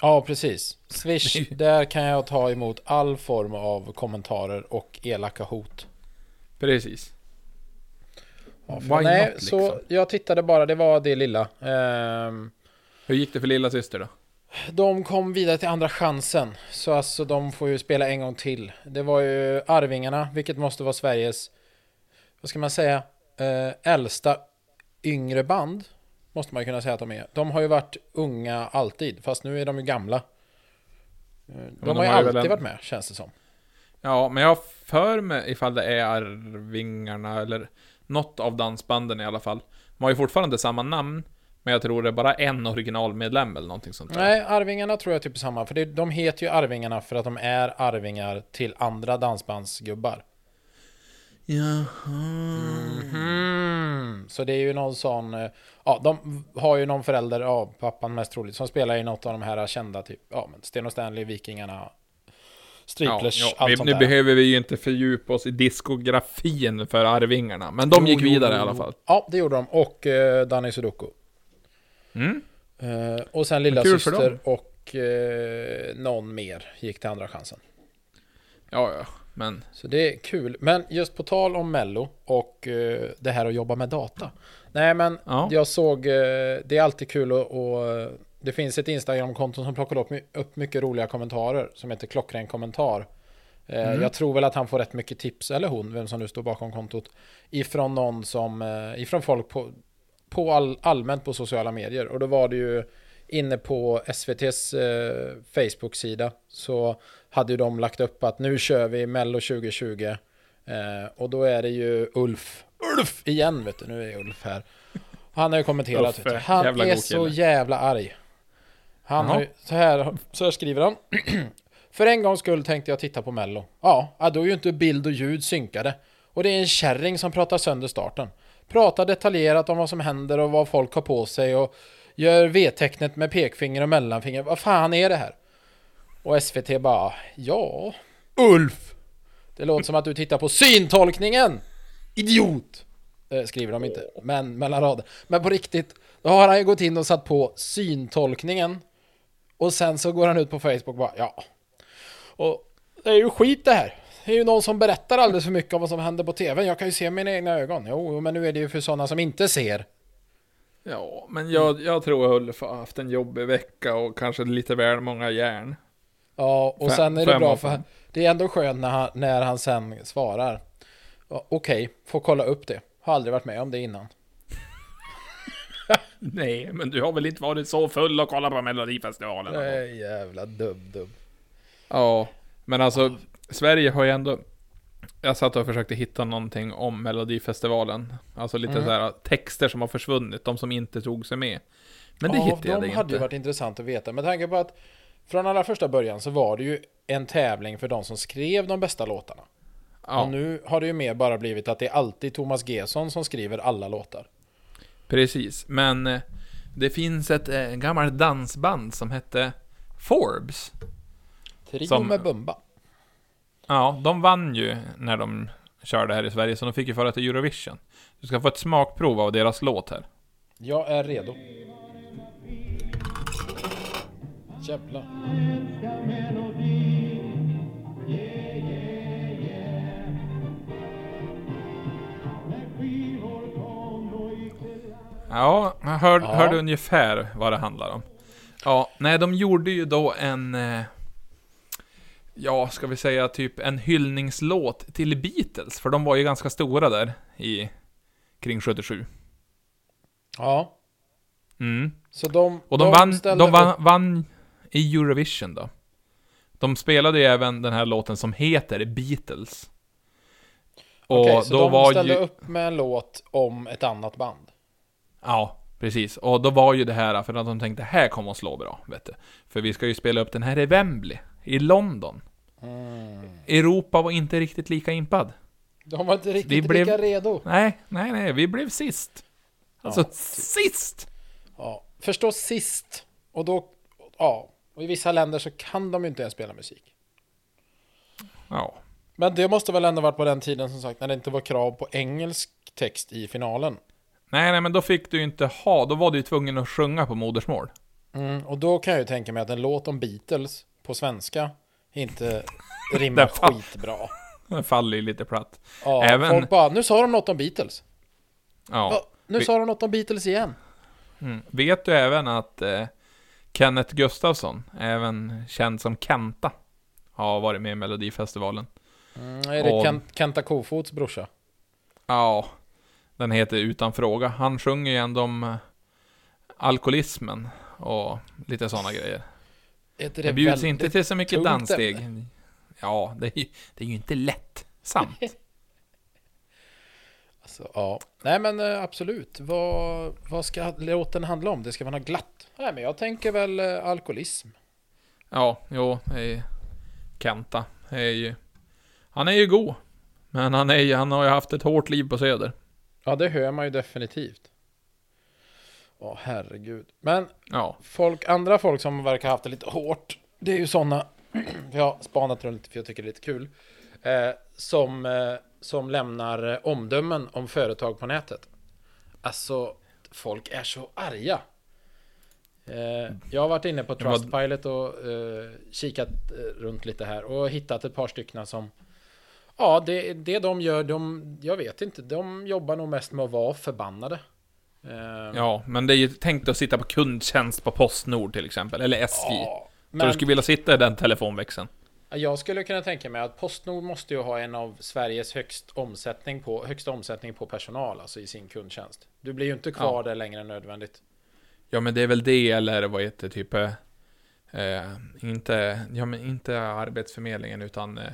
Ja, precis. Swish, där kan jag ta emot all form av kommentarer och elaka hot. Precis. Ja, för, nej, not, så liksom? jag tittade bara, det var det lilla. Ehm, Hur gick det för lilla syster då? De kom vidare till andra chansen. Så alltså de får ju spela en gång till. Det var ju Arvingarna, vilket måste vara Sveriges, vad ska man säga, eh, äldsta yngre band. Måste man ju kunna säga att de är. De har ju varit unga alltid, fast nu är de ju gamla. Eh, De, de har ju har ju alltid en- varit med, känns det som. Ja, men jag för mig ifall det är Arvingarna eller något av dansbanden i alla fall. De har ju fortfarande samma namn, men jag tror det är bara en originalmedlem eller någonting sånt där. Nej, Arvingarna tror jag typ är samma. För det, de heter ju Arvingarna för att de är arvingar till andra dansbandsgubbar. Mhm. Så det är ju någon sån, eh, ja de har ju någon förälder, ja pappan mest troligt, som spelar i något av de här kända typ, ja men Sten och Stanley, Vikingarna, Striplers, Ja, ja. allt Vi, sånt nu där. behöver vi ju inte fördjupa oss i diskografin för Arvingarna, men de Jo, gick jo, vidare jo, i alla jo. fall. Ja, det gjorde de. Och eh, Danny Sudoku. Mm. Eh, och sen lilla syster och eh, någon mer gick till andra chansen. Ja, ja, men... Så det är kul. Men just på tal om Mello och eh, det här att jobba med data. Nej men Ja. jag såg, eh, det är alltid kul och, och eh, det finns ett Instagram-konto som plockar upp, upp mycket roliga kommentarer som heter Klockren kommentar. Eh, Mm. Jag tror väl att han får rätt mycket tips, eller hon, vem som nu står bakom kontot, ifrån någon som, ifrån folk på, på all, allmänt på sociala medier. Och då var det ju inne på SVTs eh, Facebook-sida så hade ju de lagt upp att nu kör vi Mello 2020. Eh, och då är det ju Ulf, Ulf igen vet du, nu är Ulf här. Han har ju kommenterat, du. han är god så jävla arg. Han har ju, så här, så här skriver han. För en gångs skull tänkte jag titta på Mello. Ja, ja, då är ju inte bild och ljud synkade. Och det är en kärring som pratar sönder starten. Pratar detaljerat om vad som händer och vad folk har på sig och gör V-tecknet med pekfinger och mellanfinger. Vad fan är det här? Och SVT bara, ja, Ulf! Det låter som att du tittar på syntolkningen! Idiot! Eh, skriver de inte, men mellan rader. Men på riktigt, då har han ju gått in och satt på syntolkningen. Och sen så går han ut på Facebook och bara, ja. Och det är ju skit det här. Det är ju någon som berättar alldeles för mycket om vad som händer på TV. Jag kan ju se mina egna ögon. Jo, men nu är det ju för sådana som inte ser. Ja, men jag, jag tror Ulf har haft en jobbig vecka och kanske lite väl många järn. Ja, och Fem- sen är det bra för det är ändå skönt när han, när han sen svarar. Okej, får kolla upp det. Har aldrig varit med om det innan. Nej, men du har väl inte varit så full och kollat på Melodifestivalen? Nej, jävla dum dum. Ja, men alltså Sverige har ju ändå... Jag satt och försökte hitta någonting om Melodifestivalen. Alltså lite Mm. så här texter som har försvunnit, de som inte tog sig med. Men det ja, hittade jag de det hade inte. ju varit intressant att veta. Med tanke på att från allra första början så var det ju en tävling för de som skrev de bästa låtarna. Ja, Och nu har det ju mer bara blivit att det är alltid Thomas Gesson som skriver alla låtar. precis. Men eh, det finns ett eh, gammalt dansband som hette Forbes. Trio Som- med Bumba. Ja, de vann ju när de körde här i Sverige, så de fick ju föra till Eurovision. Du ska få ett smakprov av deras låt här. Jag är redo. Jävlar. Ja, hör, Ja. hörde ungefär vad det handlar om. Ja, nej, de gjorde ju då en... eh, Ja, ska vi säga typ en hyllningslåt till Beatles, för de var ju ganska stora där i... Kring 77. Ja, Mm. så de, Och de, vann, ställde de vann, vann i Eurovision då. De spelade ju även den här låten som heter Beatles. Och Okej, så då de var ställde ju... upp med en låt om ett annat band. Ja, precis. Och då var ju det här för att de tänkte här kommer att slå bra, vet du. För vi ska ju spela upp den här i Wembley, i London. Mm. Europa var inte riktigt lika impad. De var inte riktigt blev- lika redo. Nej, nej, nej, vi blev sist. Alltså, Ja. sist! Ja, förstås sist. Och då, ja, och i vissa länder så kan de ju inte ens spela musik. Ja. Men det måste väl ändå varit på den tiden som sagt när det inte var krav på engelsk text i finalen. Nej, nej, men då fick du ju inte ha, då var du ju tvungen att sjunga på modersmål. Mm, och då kan jag ju tänka mig att en låt om Beatles på svenska inte rimmar Den skitbra. Det faller ju lite platt. Ja, Även- folk bara, nu sa de något om Beatles. Ja. Ja, nu Vi- sa de något om Beatles igen. Mm. Vet du även att eh, Kenneth Gustafsson, även känd som Kenta, har varit med i Melodifestivalen? Mm, är det Och- Kent, Kenta Kofots brorsa? Ja, den heter Utan fråga. Han sjunger ju ändå om eh, alkoholismen och lite sådana grejer. Inte Det bjuds väldigt inte till så mycket danssteg. ämne? Ja, det är, ju, det är ju inte lätt. Sant. Alltså, ja. Nej men eh, absolut. Vad, vad ska låten handla om? Det ska vara något glatt. Nej men jag tänker väl eh, alkoholism. Ja, jo, Kenta. Är ju, han är ju god. Men han, är, han har ju haft ett hårt liv på Söder. Ja, det hör man ju definitivt. Åh, herregud. Men Ja. folk, andra folk som verkar ha haft det lite hårt, det är ju sådana, jag har spanat runt för jag tycker det är lite kul, eh, som, eh, som lämnar eh, omdömen om företag på nätet. Alltså, folk är så arga. Eh, jag har varit inne på Trustpilot och eh, kikat eh, runt lite här och hittat ett par stycken som Ja, det, det de gör, de, jag vet inte, de jobbar nog mest med att vara förbannade. Eh, Ja, men det är ju tänkt att sitta på kundtjänst på Postnord till exempel, eller SJ. ja, Så men- du skulle vilja sitta i den telefonväxeln? Jag skulle kunna tänka mig att Postnord måste ju ha en av Sveriges högst omsättning på, högsta omsättning på personal, alltså i sin kundtjänst. Du blir ju inte kvar Ja. där längre än nödvändigt. Ja, men det är väl det, eller vad heter typ... eh, Eh, inte, ja men inte Arbetsförmedlingen, utan eh,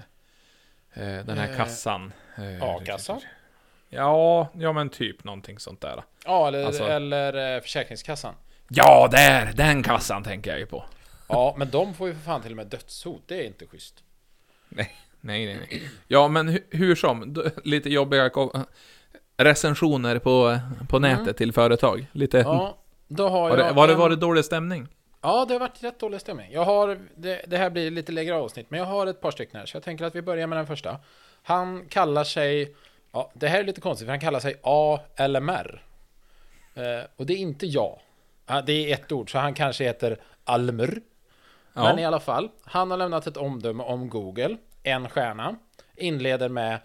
eh, den här Eh, kassan. Eh, A-kassan? Ja, ja men typ någonting sånt där. Ja, eller, Alltså- eller eh, Försäkringskassan. Ja, där! Den kassan tänker jag ju på. Ja, men de får ju för fan till och med dödshot. Det är inte schysst. Nej, nej, nej. Ja, men hu- hur som, lite jobbiga recensioner på, på nätet till företag. Lite... Mm. Ja, då har var, det, jag var, det, var det dålig stämning? Ja, det har varit rätt dålig stämning. Jag har, det, det här blir lite längre avsnitt, men jag har ett par stycken här, så jag tänker att vi börjar med den första. Han kallar sig, ja, det här är lite konstigt, för han kallar sig ALMR. Eh, och det är inte jag. Ja, Det är ett ord, så han kanske heter Almr. Ja. Men i alla fall, han har lämnat ett omdöme om Google, en stjärna, inleder med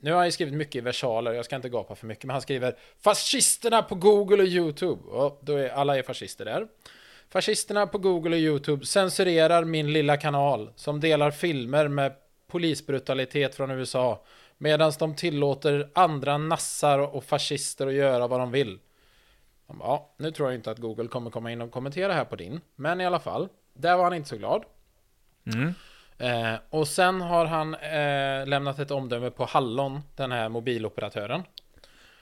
nu har han ju skrivit mycket i versaler, jag ska inte gapa för mycket, men han skriver Fascisterna på Google och YouTube. Och då är alla är fascister där. Fascisterna på Google och YouTube censurerar min lilla kanal som delar filmer med polisbrutalitet från USA medan de tillåter andra nassar och fascister att göra vad de vill. Ja, nu tror jag inte att Google kommer komma in och kommentera här på din, men i alla fall, där var han inte så glad. Mm. Eh, och sen har han eh, lämnat ett omdöme på Hallon, den här mobiloperatören.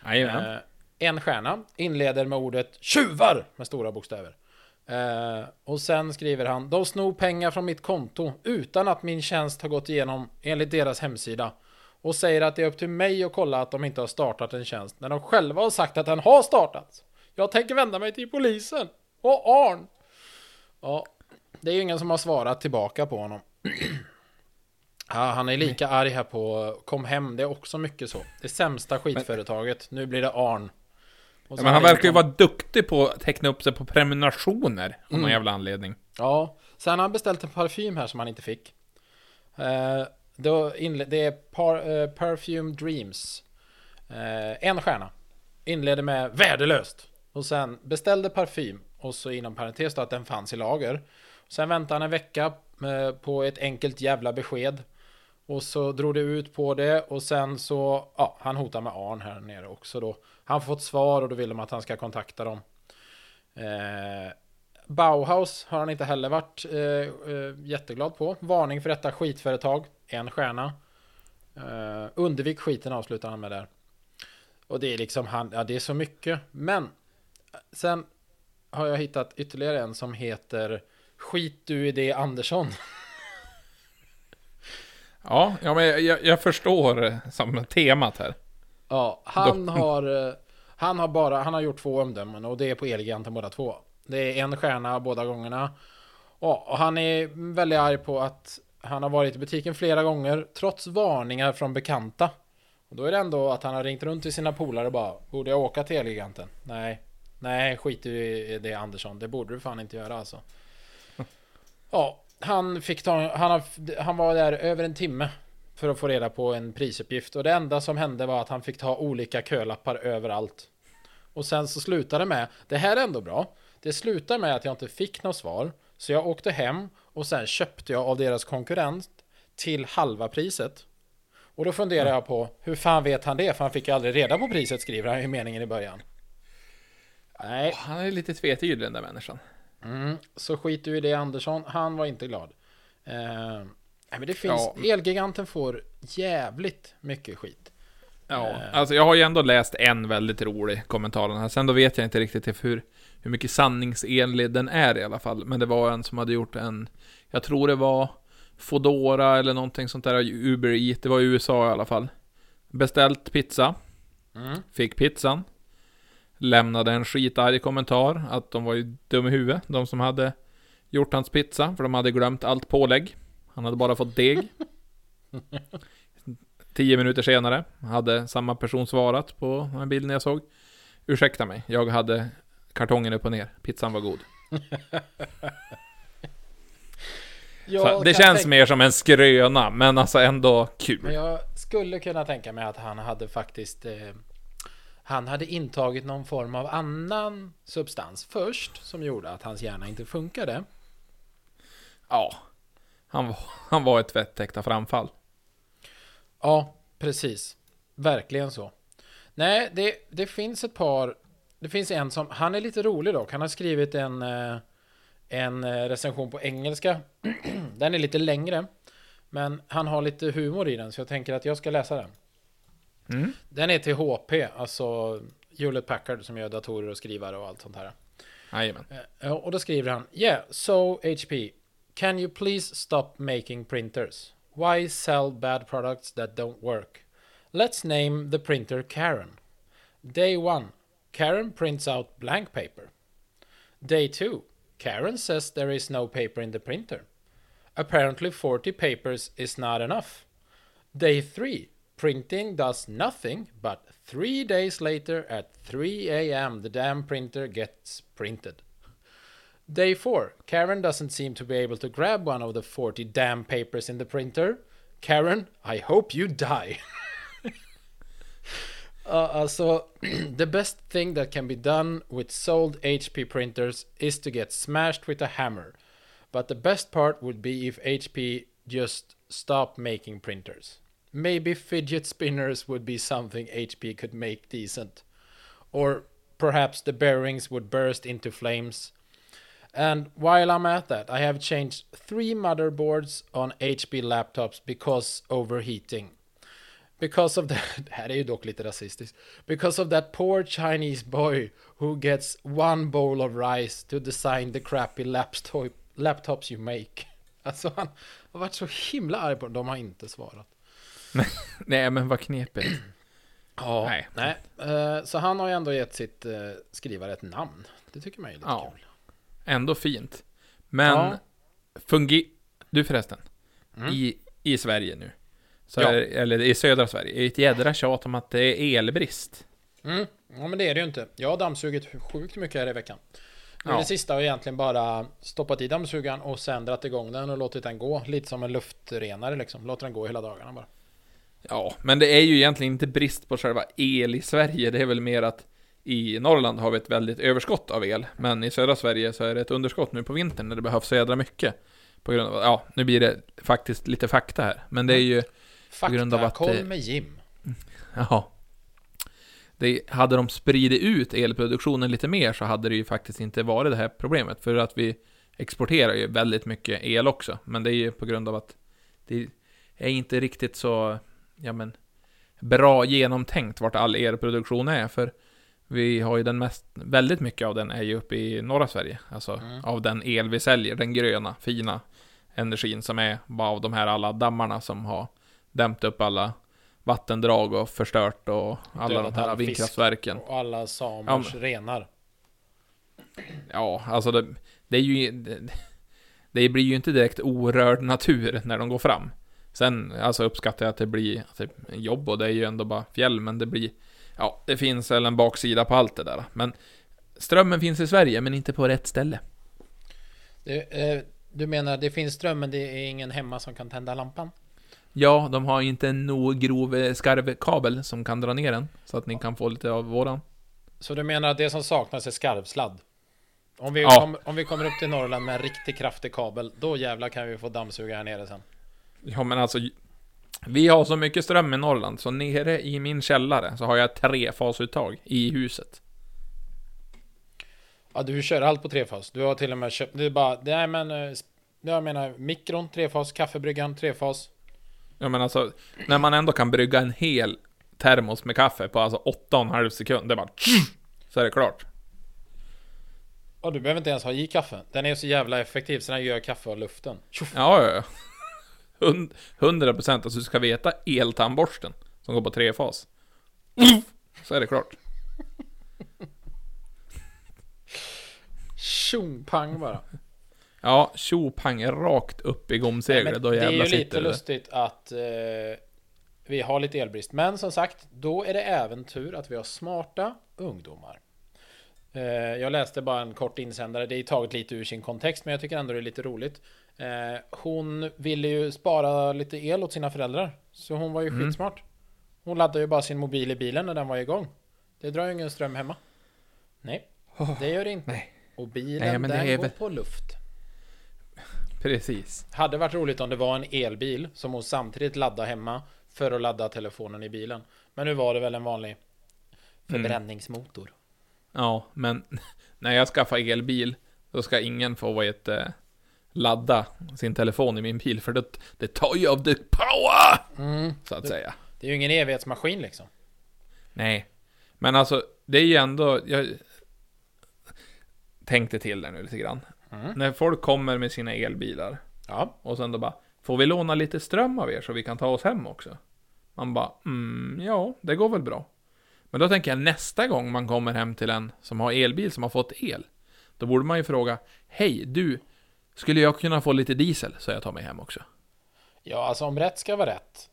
Jajamän. Eh, en stjärna inleder med ordet tjuvar med stora bokstäver. Eh, och sen skriver han De snor pengar från mitt konto utan att min tjänst har gått igenom enligt deras hemsida. Och säger att det är upp till mig att kolla att de inte har startat en tjänst när de själva har sagt att den har startats. Jag tänker vända mig till polisen. Och Arn. Ja, det är ju ingen som har svarat tillbaka på honom. Ja, han är lika arg här på Kom hem, det är också mycket så. Det sämsta skitföretaget, nu blir det Arn. Ja, men han verkar ju vara duktig på att teckna upp sig på prenumerationer, av någon Mm. jävla anledning. Ja, sen har han beställt en parfym här som han inte fick. Eh, då det är par, uh, Perfume Dreams. Uh, en stjärna. Inleder med värdelöst. Och sen beställde parfym. Och så inom parentes då att den fanns i lager. Sen väntade han en vecka eh, på ett enkelt jävla besked. Och så drog det ut på det och sen så, ja, han hotar med Arn här nere också då. Han har fått svar och då vill de att han ska kontakta dem. Eh, Bauhaus har han inte heller varit eh, eh, jätteglad på. Varning för detta skitföretag. En stjärna. Eh, undvik skiten avslutar han med där. Och det är liksom han, ja det är så mycket. Men sen har jag hittat ytterligare en som heter Skit du i det Andersson. Ja, ja men jag, jag förstår eh, som temat här. Ja, han har eh, Han har bara, han har gjort två omdömen och det är på Elgiganten båda två. Det är en stjärna båda gångerna. Ja, och han är väldigt arg på att han har varit i butiken flera gånger trots varningar från bekanta. Och då är det ändå att han har ringt runt till sina polare och bara Borde jag åka till Elgiganten? Nej Nej, skit i det Andersson. Det borde du fan inte göra alltså. Ja, han fick ta, han, har, han var där över en timme för att få reda på en prisuppgift och det enda som hände var att han fick ta olika kölappar överallt. Och sen så slutade det med, det här är ändå bra, det slutar med att jag inte fick något svar, så jag åkte hem och sen köpte jag av deras konkurrent till halva priset. Och då funderar jag på, hur fan vet han det? För han fick ju aldrig reda på priset skriver han i meningen i början. Nej, Han är lite tvetydig den där människan. Mm, så skit du i det Andersson, han var inte glad. Eh, men det finns, Ja. Elgiganten får jävligt mycket skit. Ja, Eh. alltså jag har ju ändå läst en väldigt rolig kommentar här. Sen då vet jag inte riktigt hur, hur mycket sanningsenlig den är i alla fall. Men det var en som hade gjort en, jag tror det var Fodora eller någonting sånt där, Uber Eat, det var i USA i alla fall. Beställt pizza, Mm. fick pizzan. Lämnade en skitarg kommentar att de var ju dum i huvudet, de som hade gjort hans pizza, för de hade glömt allt pålägg. Han hade bara fått deg. Tio minuter senare hade samma person svarat på den bilden jag såg. Ursäkta mig, jag hade kartongen upp och ner. Pizzan var god. Så det känns mer som en skröna, men alltså ändå Men kul. jag skulle kunna tänka mig att han hade faktiskt eh, Han hade intagit någon form av annan substans först som gjorde att hans hjärna inte funkade. Ja. Han, var- han var ett vettäkta framfall. Ja, precis. Verkligen så. Nej, det, det finns ett par. Det finns en som, han är lite rolig dock. Han har skrivit en, eh, en eh, recension på engelska. Den är lite längre. Men han har lite humor i den, så jag tänker att jag ska läsa den. Mm. Den är till HP, alltså Hewlett Packard som gör datorer och skrivare och allt sånt här. Jajamän. Eh, Och då skriver han Yeah, so HP Can you please stop making printers? Why sell bad products that don't work? Let's name the printer Karen. Day 1 Karen prints out blank paper. Day 2 Karen says there is no paper in the printer. Apparently 40 papers is not enough. Day 3 Printing does nothing, but three days later at 3 a.m. the damn printer gets printed. Day 4. Karen doesn't seem to be able to grab one of the 40 damn papers in the printer. Karen, I hope you die. uh, alltså, the best thing that can be done with sold HP printers is to get smashed with a hammer. But the best part would be if HP just stopped making printers. Maybe fidget spinners would be something HP could make decent. Or perhaps the bearings would burst into flames. And while I'm at that, I have changed three motherboards on HP laptops because overheating. Because of that, det här är ju dock lite rasistiskt. Because of that poor Chinese boy who gets one bowl of rice to design the crappy laptop, laptops you make. Alltså han har varit så himla arg på dem. De har inte svarat. Nej, men vad knepigt. Ja, Nej. nej. Eh, så han har ju ändå gett sitt eh, skrivare ett namn. Det tycker man är lite Ja. kul. Ändå fint. Men, Ja. fungi... Du förresten. Mm. I, I Sverige nu. Så Ja. är, eller i södra Sverige. är det ett jädra tjat om att det är elbrist. Mm. Ja men det är det ju inte. Jag har dammsugit sjukt mycket här i veckan. Nu Ja. Det sista har jag egentligen bara stoppat i dammsugaren och sen dragit igång den och låtit den gå. Lite som en luftrenare liksom. Låter den gå hela dagarna bara. Ja, men det är ju egentligen inte brist på själva el i Sverige. Det är väl mer att i Norrland har vi ett väldigt överskott av el. Men i södra Sverige så är det ett underskott nu på vintern när det behövs så jädra mycket. På grund av, ja, nu blir det faktiskt lite fakta här. Men det är ju, grund av att det- med Jim. ja. Det, hade de spridit ut elproduktionen lite mer så hade det ju faktiskt inte varit det här problemet. För att vi exporterar ju väldigt mycket el också. Men det är ju på grund av att det är inte riktigt så, ja men, bra genomtänkt vart all elproduktion är. För vi har ju den mest, väldigt mycket av den är ju uppe i norra Sverige. Alltså Mm. av den el vi säljer, den gröna, fina energin som är bara av de här alla dammarna som har dämt upp alla vattendrag och förstört och alla de här vindkraftverken. Och alla samers renar. Ja, alltså det, det är ju... Det, det blir ju inte direkt orörd natur när de går fram. Sen, alltså uppskattar jag att det blir typ, jobb och det är ju ändå bara fjäll, men det blir... Ja, det finns väl en baksida på allt det där. Men strömmen finns i Sverige, men inte på rätt ställe. Du, eh, du menar det finns ström men det är ingen hemma som kan tända lampan? Ja, de har inte en nog grov eh, skarvkabel som kan dra ner den, så att ni kan få lite av våran. Så du menar att det som saknas är skarvsladd? Om vi, Ja. kom, om vi kommer upp till Norrland med en riktigt kraftig kabel, då jävlar kan vi få dammsuga här nere sen. Ja, men alltså... Vi har så mycket ström i Norrland, så nere i min källare så har jag trefasuttag i huset. Ja, du kör allt på trefas. Du har till och med köpt... Det är bara... Nej men... eh, Jag menar mikron, trefas, kaffebryggan, trefas. Ja men alltså, när man ändå kan brygga en hel termos med kaffe på alltså 8,5 sekund, det är bara så är det klart. Och du behöver inte ens ha i kaffe. Den är så jävla effektiv så den gör kaffe av luften. Ja, ja, ja. Hund- 100% alltså du ska veta eltandborsten som går på trefas. Så är det klart. Tjong pang bara. Ja, tjo pang rakt upp i gomseglet. Då det är ju jävlar lite sitter det. lustigt att eh, vi har lite elbrist. Men som sagt, då är det även tur att vi har smarta ungdomar. Eh, jag läste bara en kort insändare. Det är taget lite ur sin kontext, men jag tycker ändå det är lite roligt. Eh, hon ville ju spara lite el åt sina föräldrar, så hon var ju Mm. skitsmart. Hon laddade ju bara sin mobil i bilen när den var igång. Det drar ju ingen ström hemma. Nej, det gör det inte. nej. Och bilen Nej, den går väl- på luft. Precis. Hade varit roligt om det var en elbil som hon samtidigt laddade hemma för att ladda telefonen i bilen. Men nu var det väl en vanlig förbränningsmotor. Ja, men när jag skaffar elbil, då ska ingen få vad heter, det, ladda sin telefon i min bil, för det, det tar ju av the power! Mm. Så att säga. Det är ju ingen evighetsmaskin liksom. Nej. Men alltså, det är ju ändå... Jag tänkte till där nu lite grann. Mm. När folk kommer med sina elbilar Ja, och sen då bara Får vi låna lite ström av er så vi kan ta oss hem också? Man bara mm, ja, det går väl bra. Men då tänker jag nästa gång man kommer hem till en som har elbil som har fått el. Då borde man ju fråga Hej du, skulle jag kunna få lite diesel så jag tar mig hem också? ja alltså om rätt ska vara rätt.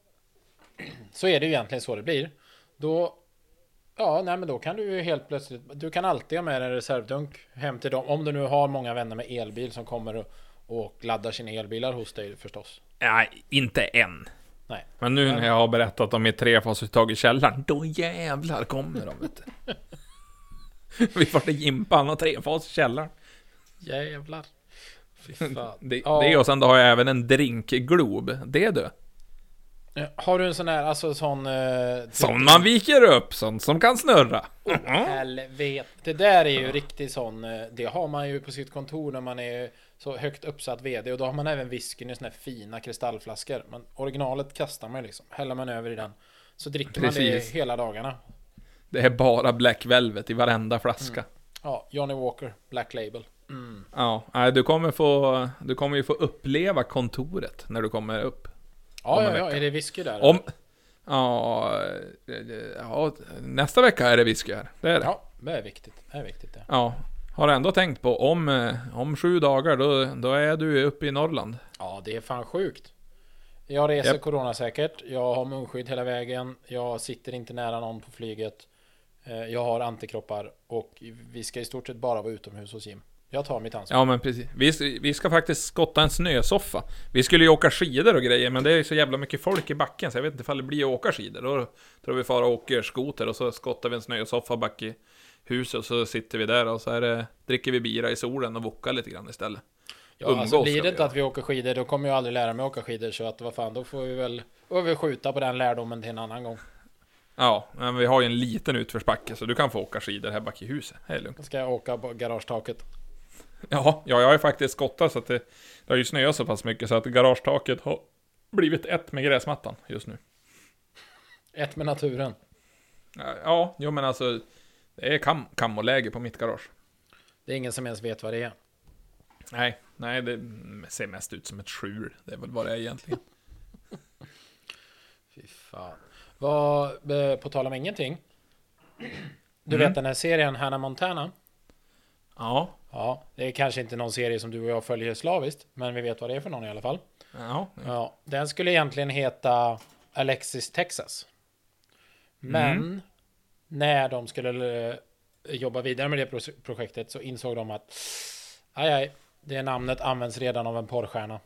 Så är det ju egentligen så det blir. Då Ja, nej men då kan du ju helt plötsligt Du kan alltid ha med en reservdunk hem till dem Om du nu har många vänner med elbil som kommer och, och laddar sina elbilar hos dig förstås Nej, inte än. Nej. Men nu när jag har berättat om mitt trefasuttag i källaren, då jävlar kommer de vet du. Vi får till Jimpan och trefas i källaren. Jävlar Fy fan Det, Ja. det och sen då har jag även en drinkglob. Det du. Har du en sån här, alltså sån... Eh, Som man viker upp, sånt som kan snurra. Helvete. Det där är ju riktigt sån, eh, det har man ju på sitt kontor när man är så högt uppsatt VD och då har man även whiskyn i såna här fina kristallflaskor. Men originalet kastar man ju liksom, häller man över i den. Så dricker man Precis. det hela dagarna. Det är bara Black Velvet i varenda flaska. Ja, Johnny Walker, Black Label. Mm. Ja, du kommer få, du kommer ju få uppleva kontoret när du kommer upp. Ja, ja, ja, är det whisky där? Om... Ja, ja, nästa vecka är det whisky här. Det är det. Ja, det är viktigt. Det är viktigt det. Ja, har ändå tänkt på om, eh, om sju dagar då, då är du uppe i Norrland. Ja, det är fan sjukt. Jag reser Japp. coronasäkert. Jag har munskydd hela vägen. Jag sitter inte nära någon på flyget. Eh, Jag har antikroppar och vi ska i stort sett bara vara utomhus hos Jim. Jag tar mitt ansvar. Ja men precis. Vi, vi ska faktiskt skotta en snösoffa. Vi skulle ju åka skidor och grejer men det är ju så jävla mycket folk i backen så jag vet inte ifall det blir att åka skidor. Då tror vi fara och åker skoter och så skottar vi en snösoffa back i huset och så sitter vi där och så det, dricker vi bira i solen och wokar lite grann istället. Ja, alltså umgås blir ska det inte att vi åker skidor då kommer jag aldrig lära mig åka skidor så att vad fan då får vi väl får vi skjuta på den lärdomen till en annan gång. Ja, men vi har ju en liten utförsbacke så du kan få åka skidor här bak i huset. Det är lugnt. Då ska jag åka på garagetaket. Ja, ja jag har ju faktiskt skottat så att det, det har ju snöat så pass mycket så att garagetaket har blivit ett med gräsmattan just nu. Ett med naturen. Ja, jo men alltså det är kam kammoläge på mitt garage. Det är ingen som ens vet vad det är. Nej, nej det ser mest ut som ett skjul. Det är väl vad det är egentligen. Fy fan. Vad, eh, på tal om ingenting. Du Mm. vet den här serien Hannah Montana? Ja, Ja, det är kanske inte någon serie som du och jag följer slaviskt, men vi vet vad det är för någon i alla fall. ja. Ja, den skulle egentligen heta Alexis Texas. Men Mm. när de skulle eh, jobba vidare med det pro- projektet så insåg de att aj, aj, det namnet används redan av en porrstjärna.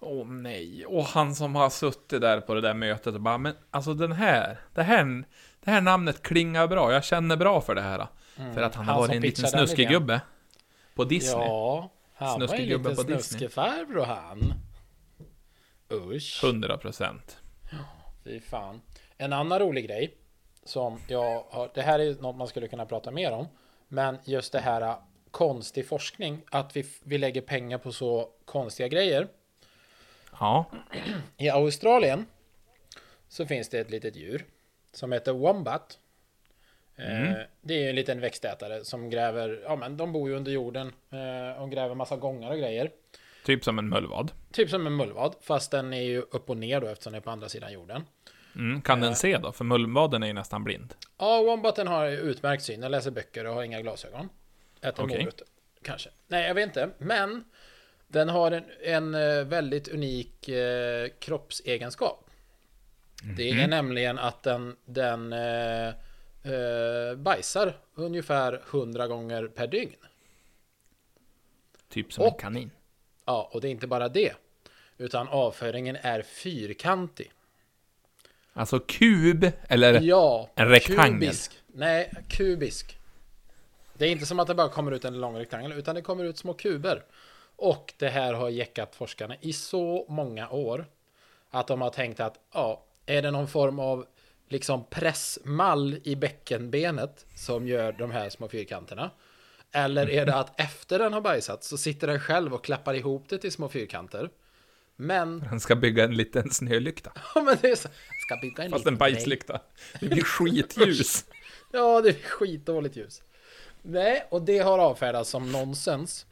Åh nej, och han som har suttit där på det där mötet och bara, men alltså den här, det här, det här namnet klingar bra, jag känner bra för det här. För att han, har Han varit som en liten pitchade den snuskig idén. gubbe. På Disney. Ja, han var Snuskig en liten snuskefarbror han. Usch. 100 procent. Fy fan. En annan rolig grej som jag har, det här är något man skulle kunna prata mer om, men just det här äh, konstig forskning, att vi, vi lägger pengar på så konstiga grejer. Ja. I Australien så finns det ett litet djur som heter Wombat. Eh, det är ju en liten växtätare som gräver, ja men de bor ju under jorden eh, och gräver massa gångar och grejer. Typ som en mullvad. Typ som en mullvad, fast den är ju upp och ner då eftersom den är på andra sidan jorden. Mm, kan den se då? För mullvaden är ju nästan blind. Ja, Wombaten har utmärkt syn. Den läser böcker och har inga glasögon. Äter Okej. morötter. Kanske. Nej, jag vet inte. Men den har en, en eh, väldigt unik eh, kroppsegenskap. Det är nämligen att den, den eh, eh, bajsar ungefär 100 gånger per dygn. Typ som en Och- kanin. Ja, och det är inte bara det. Utan avföringen är fyrkantig. Alltså kub, eller Ja, en rektangel. Kubisk. Nej, kubisk. Det är inte som att det bara kommer ut en lång rektangel, utan det kommer ut små kuber. Och det här har jäckat forskarna i så många år. Att de har tänkt att, ja, är det någon form av liksom pressmall i bäckenbenet som gör de här små fyrkanterna? Eller är det att efter den har bajsat så sitter den själv och klappar ihop det till små fyrkanter? Men, den ska bygga en liten snölykta. ja men det är så, ska bygga en Fast en liten- bajslykta. Det blir skitljus. Ja, det är skitdåligt ljus. Nej, och det har avfärdats som nonsens.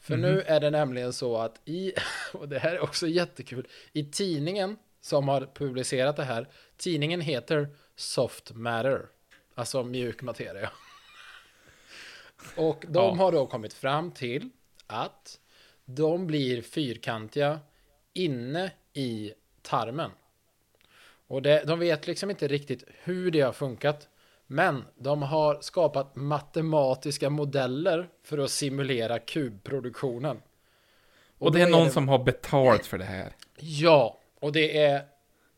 För nu är det nämligen så att i, och det här är också jättekul, i tidningen som har publicerat det här, tidningen heter Soft Matter, alltså mjuk materia. Och de Ja. har då kommit fram till att de blir fyrkantiga inne i tarmen. Och det, de vet liksom inte riktigt hur det har funkat. Men de har skapat matematiska modeller för att simulera kubproduktionen. Och det är någon som har betalt för det här. Ja, och det är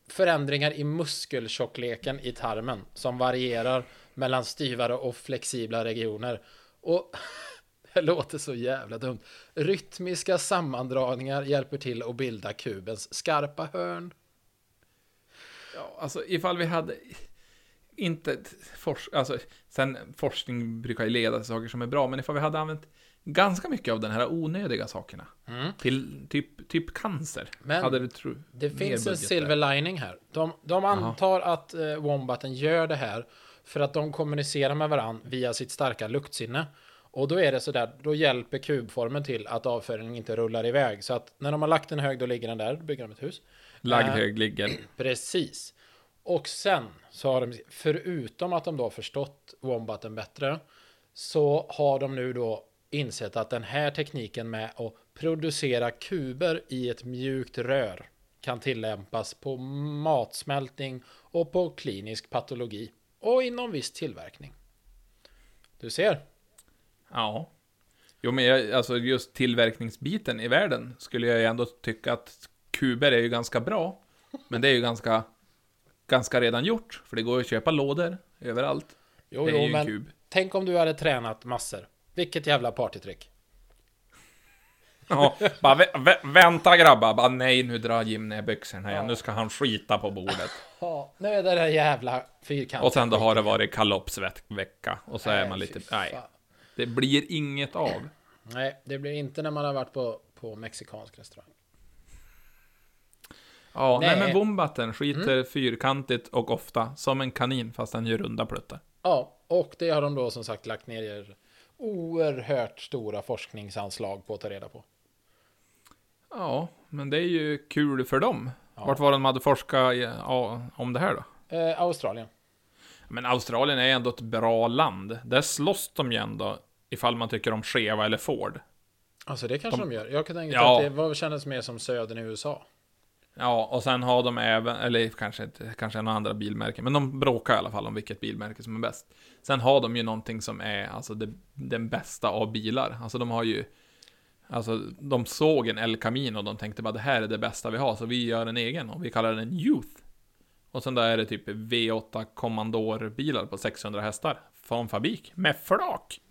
förändringar i muskeltjockleken i tarmen som varierar mellan styvare och flexibla regioner. Och det låter så jävla dumt. Rytmiska sammandragningar hjälper till att bilda kubens skarpa hörn. Ja, alltså ifall vi hade inte forsk... Alltså, sen forskning brukar ju leda till saker som är bra, men ifall vi hade använt ganska mycket av den här onödiga sakerna Mm. till typ, typ cancer. Men hade du tro, Det finns en silver där. lining här. De, de antar att eh, Wombaten gör det här för att de kommunicerar med varandra via sitt starka luktsinne. Och då är det sådär, då hjälper kubformen till att avföringen inte rullar iväg. Så att när de har lagt en hög, då ligger den där, då bygger de ett hus. Lagd Eh, hög ligger. Precis. Och sen så har de, förutom att de då har förstått Wombaten bättre, så har de nu då insett att den här tekniken med att producera kuber i ett mjukt rör kan tillämpas på matsmältning och på klinisk patologi och inom viss tillverkning. Du ser. Ja. Jo, men jag, alltså just tillverkningsbiten i världen skulle jag ju ändå tycka att kuber är ju ganska bra. Men det är ju ganska, ganska redan gjort. För det går ju att köpa lådor överallt. Jo, jo, men kub. tänk om du hade tränat massor. Vilket jävla partytrick. Ja, bara vä vä vänta grabbar, bara nej nu drar Jim ner byxorna igen, nu ska han skita på bordet. Ja, nu är det där jävla fyrkanten. Och sen då har det varit kalopsvecka, och så är man lite, nej, det blir inget av. Nej, det blir inte när man har varit på, på mexikansk restaurang. Ja, nej, Nej. men Wombaten skiter fyrkantigt och ofta, som en kanin fast den gör runda pluttar. Ja, och det har de då som sagt lagt ner oerhört stora forskningsanslag på att ta reda på. Ja, men det är ju kul för dem. Ja. Vart var de hade forskat ja, om det här då? Eh, Australien. Men Australien är ändå ett bra land. Där slåss de ju ändå, ifall man tycker om Cheva eller Ford. Alltså det kanske de, De- gör. Jag kan tänka Ja. att det var, kändes mer som södern i USA. Ja, och sen har de även, eller kanske inte, kanske några andra bilmärken, men de bråkar i alla fall om vilket bilmärke som är bäst. Sen har de ju någonting som är, alltså det, den bästa av bilar. Alltså de har ju, alltså de såg en El Camino och de tänkte bara det här är det bästa vi har, så vi gör en egen och vi kallar den Youth. Och sen där är det typ V8 Commandor-bilar på 600 hästar från fabrik med flak.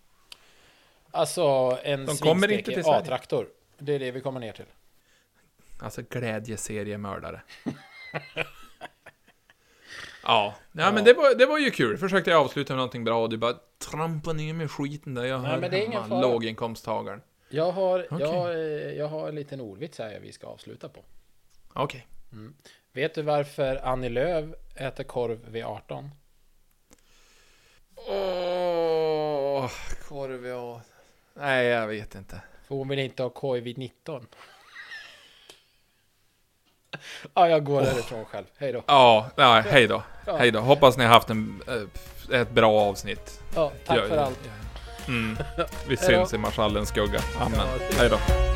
Alltså en Sverige. A-traktor. Det är det vi kommer ner till. Alltså glädjeseriemördare. ja, ja, men det var, det var ju kul. Försökte jag avsluta med någonting bra och du bara trampade ner med skiten där jag Nej, hör men det är ingen hemma, fara. låginkomsttagaren. Jag har, Okej. jag, har, eh, jag har en liten ordvits här vi ska avsluta på. Okej. Vet du varför Annie Lööf äter korv vid 18? Åh, korv ja. Nej, jag vet inte. För hon vill inte ha covid-19. ja, jag går därifrån själv. Hej då. Ja, ja hej då. Ja. Hej då. Hoppas ni har haft en, eh, ett bra avsnitt. Ja, tack Ja, för allt. Mm. Vi syns i marschallens skugga. Amen. Ja, Hej då.